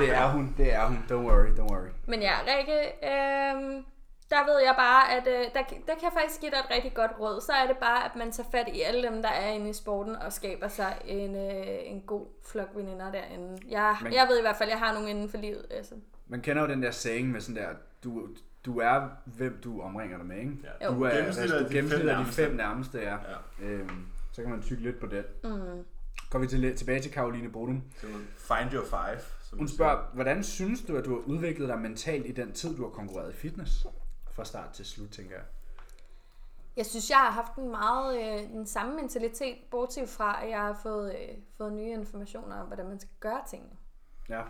det er hun, det er hun, don't worry, don't worry.
Men ja, Rikke, øh, der ved jeg bare, at øh, der, der kan jeg faktisk give dig et rigtig godt råd. Så er det bare, at man tager fat i alle dem, der er inde i sporten, og skaber sig en, øh, en god flok veninder derinde. Jeg,
Men-
jeg ved i hvert fald, at jeg har nogen inden for livet. Altså.
Man kender jo den der saying med sådan der, du, du er, hvem du omringer dig med, ikke?
Ja.
Du er
Gennemsnit af
du
de
gennemsnit
fem
de fem nærmeste, ja.
Ja.
Øhm, så kan man tykke lidt på den.
Mm.
Går vi til, tilbage til Karoline Bodum.
Find your five. Som
Hun spørger, hvordan synes du, at du har udviklet dig mentalt i den tid, du har konkurreret i fitness? Fra start til slut, tænker jeg.
Jeg synes, jeg har haft en meget øh, den samme mentalitet, bortset fra, at jeg har fået, øh, fået nye informationer om, hvordan man skal gøre tingene.
Ja,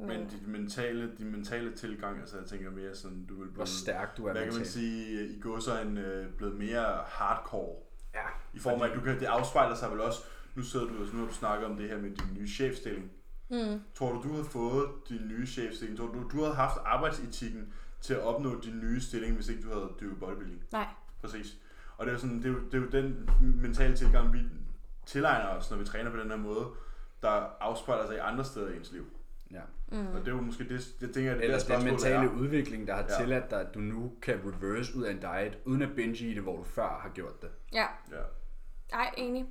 Men,
Men de mentale, de mentale tilgang, altså jeg tænker mere sådan, du vil
hvor
blive,
stærk du er
hvad kan man sige, i går så en øh, blevet mere hardcore.
Ja,
I form af, at du kan, det afspejler sig vel også, nu sidder du, nu har du snakket om det her med din nye chefstilling.
mm,
Tror du, du har fået din nye chefstilling? Tror du, du havde haft arbejdsetikken til at opnå din nye stilling, hvis ikke du havde dyrket bodybuilding?
nej.
Præcis. Og det er, jo sådan, det, er jo, det er jo den mentale tilgang, vi tilegner os, når vi træner på den her måde, der afspejler sig i andre steder i ens liv.
Ja.
Mm.
Og det er jo måske det, jeg tænker, det
Eller
der
den mentale
er.
udvikling, der har
Ja.
tilladt dig, at du nu kan reverse ud af en diet, uden at binge i det, hvor du før har gjort det.
Ja,
Ja.
ej, enig.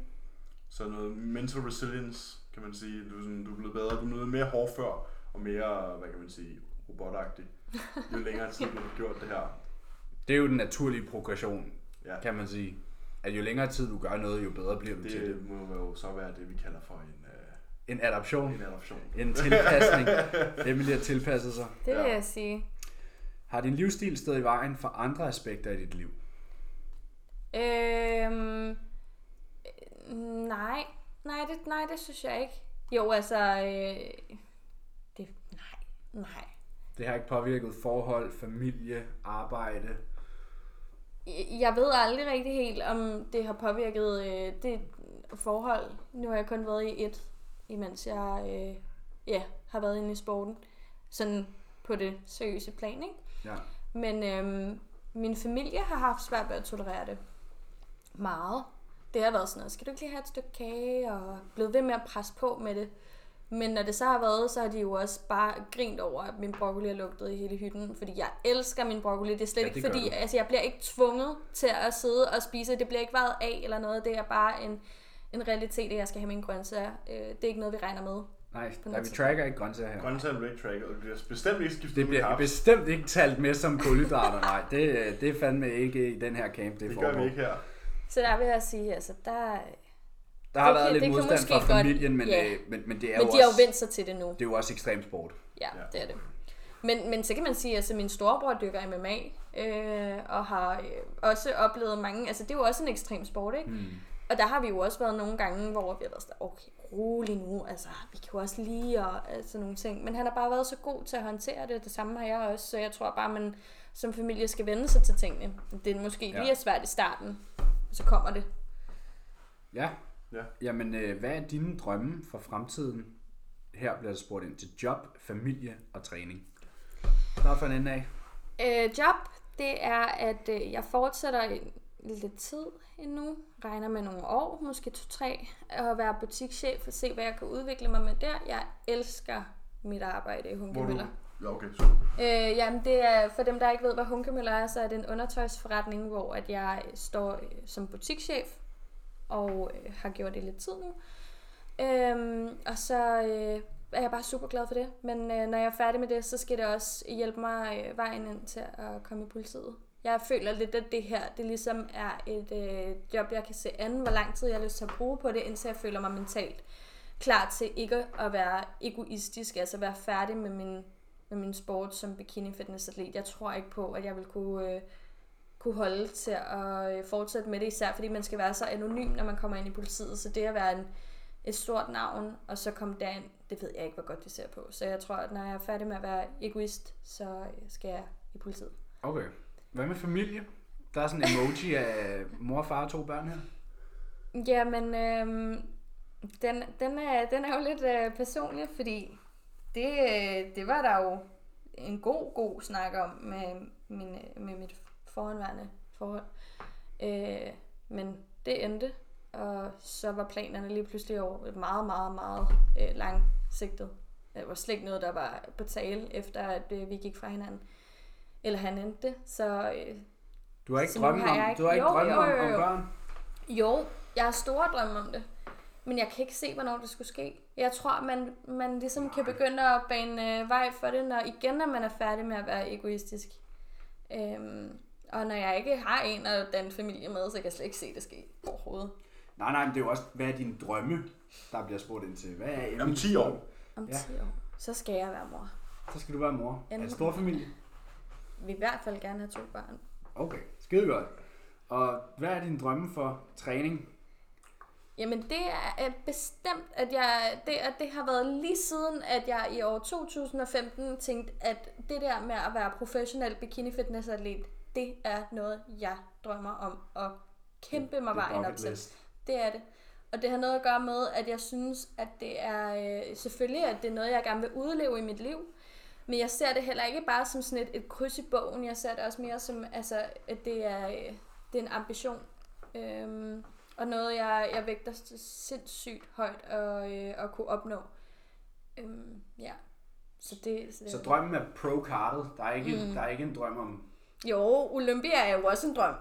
Så noget mental resilience, kan man sige. Du sådan, du er blevet bedre, du er blevet mere hårdfør og mere, hvad kan man sige, robotagtig. Jo længere tid du har gjort det her.
Det er jo den naturlige progression,
Ja.
kan man sige. At jo længere tid du gør noget, jo bedre bliver du til det.
Det må jo så være det, vi kalder for en,
En adaption,
en adoption.
en tilpasning. Emily har tilpasset sig.
Det vil
Ja.
jeg sige.
Har din livsstil stået i vejen for andre aspekter i dit liv?
Øhm, øh, nej, nej det, nej, det synes jeg ikke. Jo, altså, øh, det, nej, nej.
Det har ikke påvirket forhold, familie, arbejde.
Jeg- Jeg ved aldrig rigtig helt, om det har påvirket øh, det forhold. Nu har jeg kun været i et, imens jeg øh, ja, har været inde i sporten. Sådan på det seriøse plan, ikke?
Ja.
Men øhm, min familie har haft svært ved at tolerere det. Meget. Det har været sådan noget, skal du ikke lige have et stykke kage? Og blevet ved med at presse på med det. Men når det så har været, så har de jo også bare grint over, at min broccoli har lugtet i hele hytten. Fordi jeg elsker min broccoli. Det er slet
Ja,
ikke fordi,
du.
altså jeg bliver ikke tvunget til at sidde og spise. Det bliver ikke vejet af eller noget. Det er bare en, en realitet, at jeg skal have mine grøntsager. Øh, det er ikke noget, vi regner med.
Nej, nej vi tracker ikke grøntsager her.
Grøntsager og leg tracker, og det bliver bestemt ikke skiftet
Det bliver
kaffe.
bestemt ikke talt med som kulhydrater, nej. Det, det er fandme ikke i den her camp, det,
Det
foregår.
gør vi ikke her.
Så der vil jeg sige, altså der...
Der har
Det
været lidt
det
modstand fra
godt-
familien, men,
ja.
øh, men, men det er
Men
jo
de har jo
også,
vendt sig til det nu.
det er jo også ekstrem sport.
Ja,
Ja.
det er det. Men, men så kan man sige, at altså, min storebror dykker MMA, øh, og har øh, også oplevet mange, altså det er jo også en ekstrem sport, ikke?
Hmm.
Og der har vi jo også været nogle gange, hvor vi har været sådan, okay, rolig nu, altså vi kan jo også lige, og altså, nogle ting. Men han har bare været så god til at håndtere det, det samme har jeg også, så jeg tror bare, man som familie skal vende sig til tingene. Det er måske
Ja.
lige er svært i starten, så kommer det.
Ja.
Ja.
Jamen, øh, hvad er dine drømme for fremtiden? Her bliver der spurgt ind til job, familie og træning. Start fra en ende af.
Øh, job, det er, at øh, jeg fortsætter lidt tid endnu. Regner med nogle år, måske to-tre, at være butikschef og se, hvad jeg kan udvikle mig med der. Jeg elsker mit arbejde i. Hunkemøller.
Ja, okay, super.
Øh, jamen, det er, for dem, der ikke ved, hvad Hunkemøller er, så er det en undertøjsforretning, hvor at jeg står øh, som butikschef og øh, har gjort det lidt tid nu. Øhm, og så øh, er jeg bare super glad for det. Men øh, når jeg er færdig med det, så skal det også hjælpe mig øh, vejen ind til at komme i politiet. Jeg føler lidt, at det her det ligesom er et øh, job, jeg kan se an, hvor lang tid jeg har lyst til at bruge på det, indtil jeg føler mig mentalt klar til ikke at være egoistisk, altså være færdig med min, med min sport som bikini fitness atlet. Jeg tror ikke på, at jeg vil kunne, øh, kunne holde til at øh, fortsætte med det, især fordi man skal være så anonym, når man kommer ind i politiet. Så det at være en, et stort navn, og så komme derind, det ved jeg ikke, hvor godt det ser på. Så jeg tror, at når jeg er færdig med at være egoist, så skal jeg i politiet.
Okay. Hvad med familie? Der er sådan en emoji af mor, far og to børn her.
Jamen, øhm, den, den, er, den er jo lidt øh, personlig, fordi det, øh, det var der jo en god, god snak om med, min, øh, med mit foranværende forhold. Øh, men det endte Og så var planerne lige pludselig over meget, meget, meget øh, langsigtet. Det var slet ikke noget, der var på tale, efter at øh, vi gik fra hinanden. Eller han endte det. Så øh,
Du har ikke
Så
drømme
har jeg
om,
ikke-
du har ikke
Jo,
drømme
jo,
om,
jo,
om
jo.
børn?
jo, jeg har store drømme om det. Men jeg kan ikke se, hvornår det skulle ske. Jeg tror, man, man ligesom kan begynde at bane øh, vej for det, når igen, når man er færdig med at være egoistisk. Øhm, og når jeg ikke har en at danne familie med, så kan jeg slet ikke se det ske overhovedet.
Nej, nej, men det er jo også, hvad er dine drømme, der bliver spurgt ind til? Hvad er
Om 10 år.
Om
Ja.
10 år, så skal jeg være mor.
Så skal du være mor. Er
Enten-
det stor familie?
Vi vil i hvert fald gerne have to børn.
Okay, skide godt. Og hvad er din drømme for træning?
Jamen det er øh, bestemt, at jeg, det, at det har været lige siden, at jeg i år 2015 tænkte, at det der med at være professionel bikini fitness atlet, det er noget, jeg drømmer om at kæmpe mig vejen op til. Det er det. Og det har noget at gøre med, at jeg synes, at det er øh, selvfølgelig, at det er noget, jeg gerne vil udleve i mit liv. Men jeg ser det heller ikke bare som sådan et, et kryds i bogen. Jeg ser det også mere som, altså, at det er, øh, det er en ambition. Øhm, og noget, jeg, jeg vægter sindssygt højt at, øh, at kunne opnå. Øhm, ja. Så det, så det
Så drømmen er pro-kartet. Der er ikke,
Mm.
der er ikke en drøm om...
Jo, Olympia er jo også en drøm.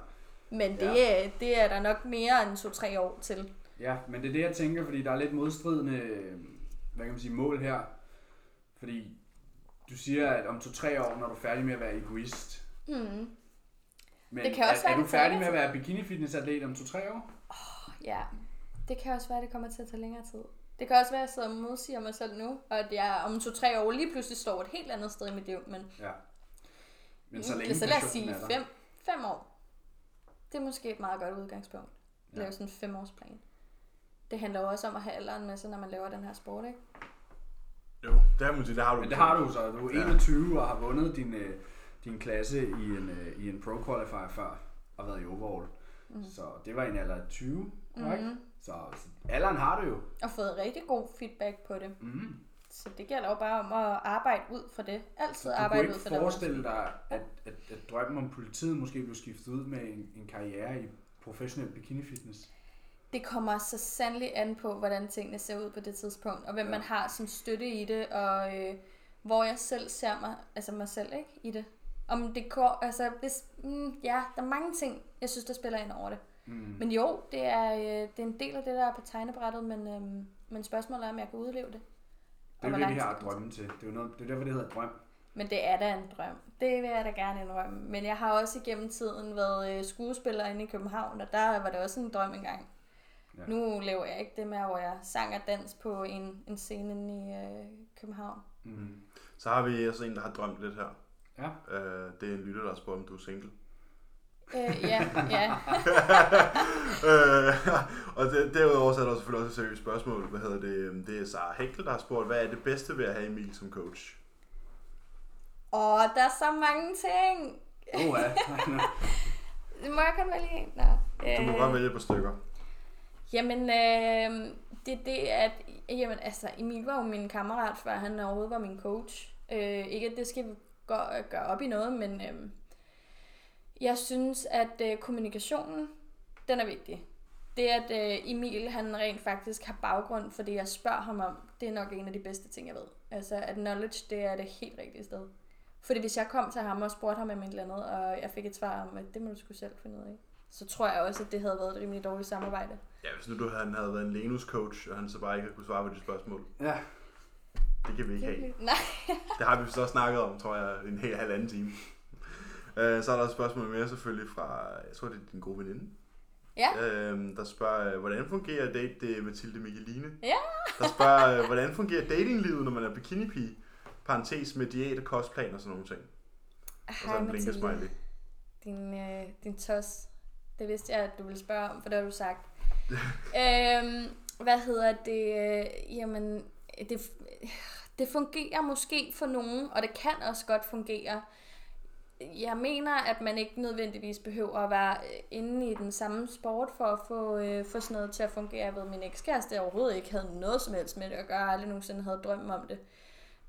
Men det,
Ja.
er, det er der nok mere end to-tre år til.
Ja, men det er det, jeg tænker, fordi der er lidt modstridende hvad kan man sige, mål her. Fordi du siger, at om to-tre år, når du er færdig med at være egoist.
Mm.
Men
Det kan også
er,
være,
er du færdig med at være bikini fitness atlet om to-tre år?
Ja, det kan også være, at det kommer til at tage længere tid. Det kan også være, at jeg sidder og modsiger mig selv nu, og at jeg om to-tre år lige pludselig står et helt andet sted i mit liv. Men,
Ja. Men så længe
Mm, så lad os sige fem, fem år. Det er måske et meget godt udgangspunkt.
Ja.
lave sådan en femårsplan. Det handler jo også om at have alderen med sig, når man laver den her sport, ikke?
Jo, det har man sige, det har du.
Men det har du så. Du er
Ja.
21 og har vundet din, øh, din klasse i en, øh, i en pro qualifier før og været i overall. Mm. Så det var en alder af 20, korrekt?
Mhm.
Så, så alderen har du jo.
Og fået rigtig god feedback på det.
Mm.
Så det gælder jo bare om at arbejde ud fra det. Altid
Du kunne
arbejde ud fra det.
forestille dig, at, at, at drømmen om politiet måske blev skiftet ud med en, en karriere i professionel bikini fitness.
Det kommer så sandelig an på, hvordan tingene ser ud på det tidspunkt, og hvem
Ja.
man har som støtte i det, og øh, hvor jeg selv ser mig, altså mig selv ikke, i det. Om det går, altså hvis, mm, ja, der er mange ting, jeg synes, der spiller ind over det.
Mm.
Men jo, det er, øh, det er en del af det, der er på tegnebrættet, men, øhm, men spørgsmålet er, om jeg kan udleve det.
Det er jo det, vi har drømmen til. Det er jo noget, det er derfor, det hedder drøm.
Men det er da en drøm. Det vil jeg da gerne indrømme. Men jeg har også igennem tiden været øh, skuespiller inde i København, og der var det også en drøm engang.
Ja.
Nu laver jeg ikke det med, hvor jeg sang og dans på en, en scene inde i øh, København.
Mm.
Så har vi også en, der har drømt lidt her.
Ja.
Øh, det er en lytter, der har spurgt, om du er single.
Øh, ja, ja.
øh, og det, derudover så er der selvfølgelig også et seriøst spørgsmål. Hvad hedder det? Det er Sara Henkel, der har spurgt, hvad er det bedste ved at have Emil som coach?
Og der er så mange ting.
Oh, ja.
Må jeg kun vælge en? Nå.
Du må
Øh,
godt vælge på stykker.
Jamen, øh, det er det, at jamen, altså, Emil var jo min kammerat, før han overhovedet var min coach. Øh, ikke, at det skal gøre, gøre op i noget, men øh, jeg synes, at øh, kommunikationen, den er vigtig. Det, at øh, Emil, han rent faktisk har baggrund for det, jeg spørger ham om, det er nok en af de bedste ting, jeg ved. Altså, at knowledge, det er det helt rigtige sted. Fordi hvis jeg kom til ham og spurgte ham om et eller andet, og jeg fik et svar om, at det må du skulle selv finde ud af, så tror jeg også, at det havde været et rimelig dårligt samarbejde.
Ja, hvis nu du, han havde været en Lenus coach, og han så bare ikke havde kunne svare på de spørgsmål.
ja.
Det kan vi ikke have.
Nej.
Det har vi så snakket om, tror jeg, en hel halvanden time. Øh, så er der et spørgsmål mere selvfølgelig fra, jeg tror det er din gode veninde,
Ja.
øh, der spørger, øh, hvordan fungerer date det Mathilde Mikkeline?
Ja.
Der spørger, øh, hvordan fungerer datinglivet, når man er bikini-pige? Parentes med diæt, kostplan og sådan nogle ting. Og så
Hej
en blinker
Mathilde.
smiley.
Din, øh, din tos. Det vidste jeg, at du ville spørge om, for det har du sagt. øhm, hvad hedder det? Øh, jamen, det, det fungerer måske for nogen, og det kan også godt fungere. Jeg mener, at man ikke nødvendigvis behøver at være øh, inde i den samme sport for at få, øh, få sådan noget til at fungere. Jeg ved, min ekskæreste overhovedet ikke havde noget som helst med det at gøre. Jeg aldrig nogensinde havde drømt om det.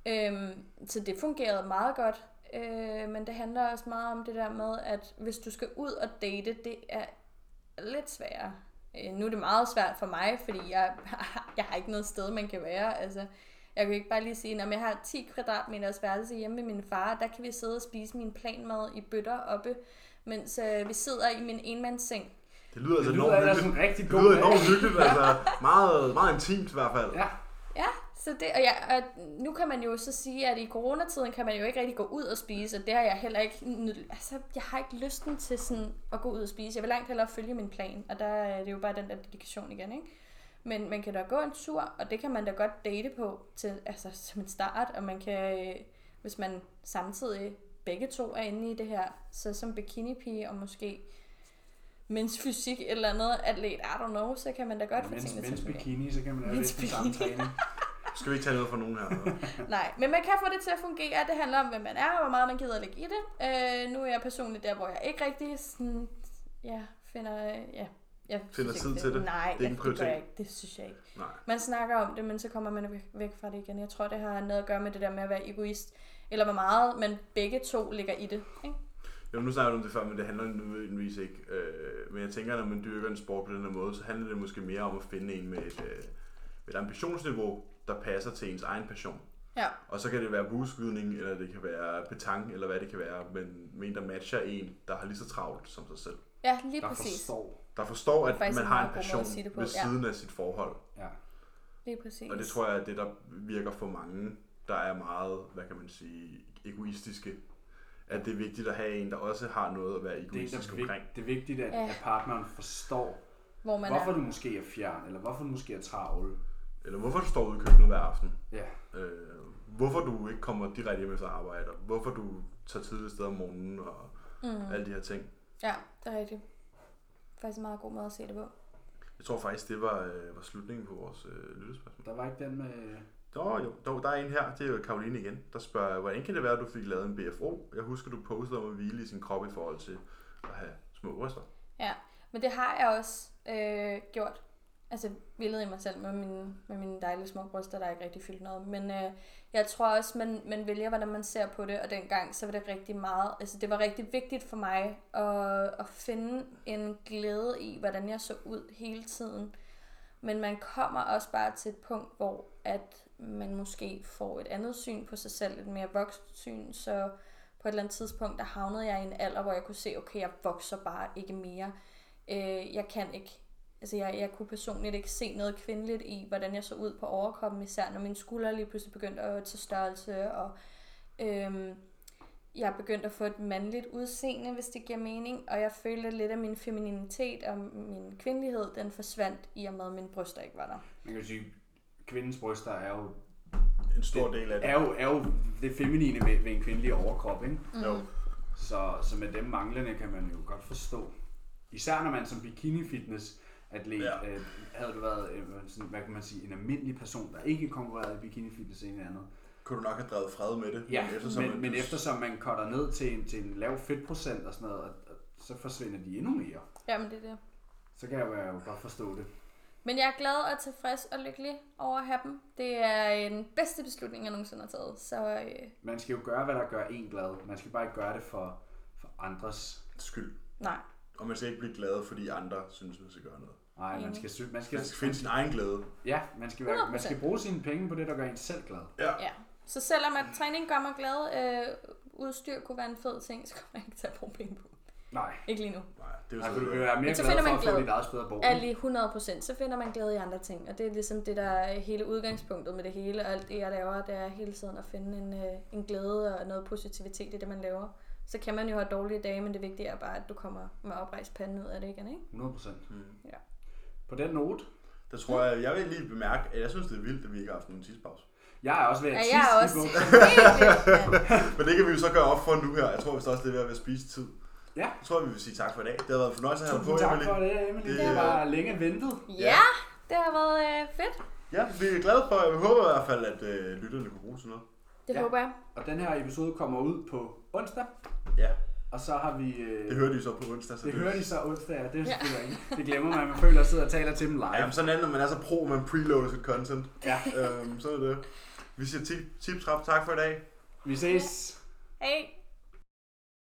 Øhm, så det fungerede meget godt. Øh, men det handler også meget om det der med, at hvis du skal ud og date, det er lidt sværere. Øh, nu er det meget svært for mig, fordi jeg, jeg har ikke noget sted, man kan være. Altså, jeg kan ikke bare lige sige, at jeg har 10 kvadratmeters værelse hjemme med min far, der kan vi sidde og spise min planmad i bøtter oppe, mens øh, vi sidder i min enmandsseng.
Det lyder altså
Det lyder
enormt hyggeligt.
en rigtig
Det lyder enormt hyggeligt, altså meget, meget intimt i hvert fald.
Ja,
så det, og, jeg, og nu kan man jo så sige, at i coronatiden kan man jo ikke rigtig gå ud og spise, og det har jeg heller ikke, altså jeg har ikke lysten til sådan at gå ud og spise. Jeg vil langt hellere følge min plan, og der er det jo bare den der dedikation igen, ikke? Men man kan da gå en tur, og det kan man da godt date på til, altså, som en start, og man kan, øh, hvis man samtidig begge to er inde i det her, så som bikinipige og måske mens fysik eller andet atlet, I don't know, så kan man da godt få
mens,
tingene til
mens
at fungere.
bikini, så kan man
Mens
lidt den samme træning.
Skal vi ikke tage noget fra nogen her?
Nej, men man kan få det til at fungere. Det handler om, hvem man er, og hvor meget man gider at lægge i det. Øh, nu er jeg personligt der, hvor jeg ikke rigtig sådan, ja, finder... Ja, jeg
Finder tid
ikke,
til det?
Nej,
Det er ikke
det, gør
prioritet?
jeg ikke. Det synes jeg ikke.
Nej.
Man snakker om det, men så kommer man væk- fra det igen. Jeg tror, det har noget at gøre med det der med at være egoist. Eller hvor meget man begge to ligger i det. Ikke?
Jo, nu snakker du om det før, men det handler nødvendigvis ikke. Øh, men jeg tænker, når man dyrker en sport på den her måde, så handler det måske mere om at finde en med et, øh, et ambitionsniveau, der passer til ens egen passion.
Ja.
Og så kan det være bueskydning, eller det kan være petang, eller hvad det kan være, men med en, der matcher en, der har lige så travlt som sig selv.
Ja, lige
Der
præcis.
forstår.
Der forstår, at man har en passion ved
ja.
siden af sit forhold.
Ja.
Lige præcis.
Og det tror jeg er det, der virker for mange, der er meget, hvad kan man sige, egoistiske. At det er vigtigt at have en, der også har noget at være
Det er,
egoistisk omkring.
det er vigtigt, at,
Ja.
at partneren forstår,
hvor man
hvorfor
er.
du måske er fjern, eller hvorfor du måske er travl.
Eller hvorfor du står ude i køkkenet hver aften.
Ja.
Øh, hvorfor du ikke kommer direkte hjem efter arbejde. og Hvorfor du tager tidligt sted om morgenen og
Mm.
alle de her ting.
Ja, det er rigtigt. Faktisk en meget god måde at se det på.
Jeg tror faktisk, det var, øh, var slutningen på vores øh, lyttespørgsmål.
Der var ikke den med...
Nå jo, dog, der er en her, det er jo Karoline igen, der spørger, hvordan kan det være, at du fik lavet en BFO? Jeg husker, du postede om at hvile i sin krop i forhold til at have små bryster.
Ja, men det har jeg også øh, gjort. Altså billede i mig selv med mine, med mine dejlige små bryster, der ikke rigtig fyldt noget. Men øh, jeg tror også, man, man vælger, hvordan man ser på det, og dengang så var det rigtig meget, altså det var rigtig vigtigt for mig at, at finde en glæde i, hvordan jeg så ud hele tiden. Men man kommer også bare til et punkt, hvor at man måske får et andet syn på sig selv, et mere vokset syn, så på et eller andet tidspunkt, der havnede jeg i en alder, hvor jeg kunne se, okay, jeg vokser bare ikke mere. Øh, jeg kan ikke, altså jeg, jeg kunne personligt ikke se noget kvindeligt i, hvordan jeg så ud på overkroppen, især når mine skuldre lige pludselig begyndte at tage størrelse, og øhm, jeg begyndte at få et mandligt udseende, hvis det giver mening, og jeg følte lidt af min femininitet og min kvindelighed, den forsvandt i og med, at mine bryster ikke var der.
Man kan jo sige, kvindens bryster er jo,
En stor del af det.
er jo, er jo det feminine ved, ved en kvindelig overkrop, ikke?
Mm.
Jo.
Så, så med dem manglende kan man jo godt forstå. Især når man som bikini-fitness atlet,
Ja.
ja. øh, havde du været øh, sådan, hvad kan man sige, en almindelig person, der ikke konkurrerede i bikini-fitness end andet.
Kunne du nok have drevet fred med det.
Ja,
men eftersom,
men, men eftersom man cutter ned til en, til en lav fedtprocent og sådan noget, og, og, så forsvinder de endnu mere.
Jamen, det er det.
Så kan jeg jo, jeg jo godt forstå det.
Men jeg er glad og tilfreds og lykkelig over at have dem. Det er en bedste beslutning, jeg nogensinde har taget. Så øh,
Man skal jo gøre, hvad der gør en glad. Man skal bare ikke gøre det for, for andres.
skyld.
nej,
Og man skal ikke blive glad, fordi andre synes, man skal gøre noget.
Nej, man skal, sy- man skal,
Man skal finde sin egen glæde.
ja, man skal, være, man
100%.
skal bruge sine penge på det, der gør en selv glad.
Ja.
ja. Så selvom at træning gør mig glad, øh, udstyr kunne være en fed ting, så kommer jeg ikke til at bruge penge på.
Nej,
Ikke lige nu.
Nej, det er jo
Nej,
så
for du være mere
Men så
glad
finder
for
man
at få
glæde.
dit eget sted at bo.
Er lige 100%, så finder man glæde i andre ting. Og det er ligesom det, der er hele udgangspunktet med det hele. Og alt det, jeg laver, det er hele tiden at finde en, øh, en glæde og noget positivitet i det, man laver. Så kan man jo have dårlige dage, men det vigtige er bare, at du kommer med oprejst panden ud af det igen, ikke?
100 procent.
Mm.
Ja.
På den note,
Der tror jeg, jeg vil lige bemærke, at jeg synes, det er vildt, at vi ikke har haft nogen tidspause.
jeg er også ved at
Ja,
tisse
jeg er også.
Men det kan vi jo så gøre op for nu her. Jeg tror vist også, det er ved at være spisetid.
Ja.
Jeg tror, vi vil sige tak for i dag. Det har været en fornøjelse at have på,
Tusind tak
Emily.
for det, Emily.
Det
Det
er-
var længe ventet.
Ja, det har været øh, fedt.
Ja, vi er glade for, jeg håber i hvert fald, at øh, lytterne kunne bruge til noget.
Det
Ja.
håber jeg.
Og den her episode kommer ud på onsdag.
Ja.
Og så har vi... Øh,
Det hører de så på onsdag. Så
det hører de så onsdag, ja. Det, er
Ja.
det glemmer man. Man føler at sidde og taler til dem live.
Ja, men sådan er det, når man er så pro, man preloader sit content.
Ja.
øhm, så er det. Vi siger tip, tip, trap, tak for i dag.
Vi ses.
Hej.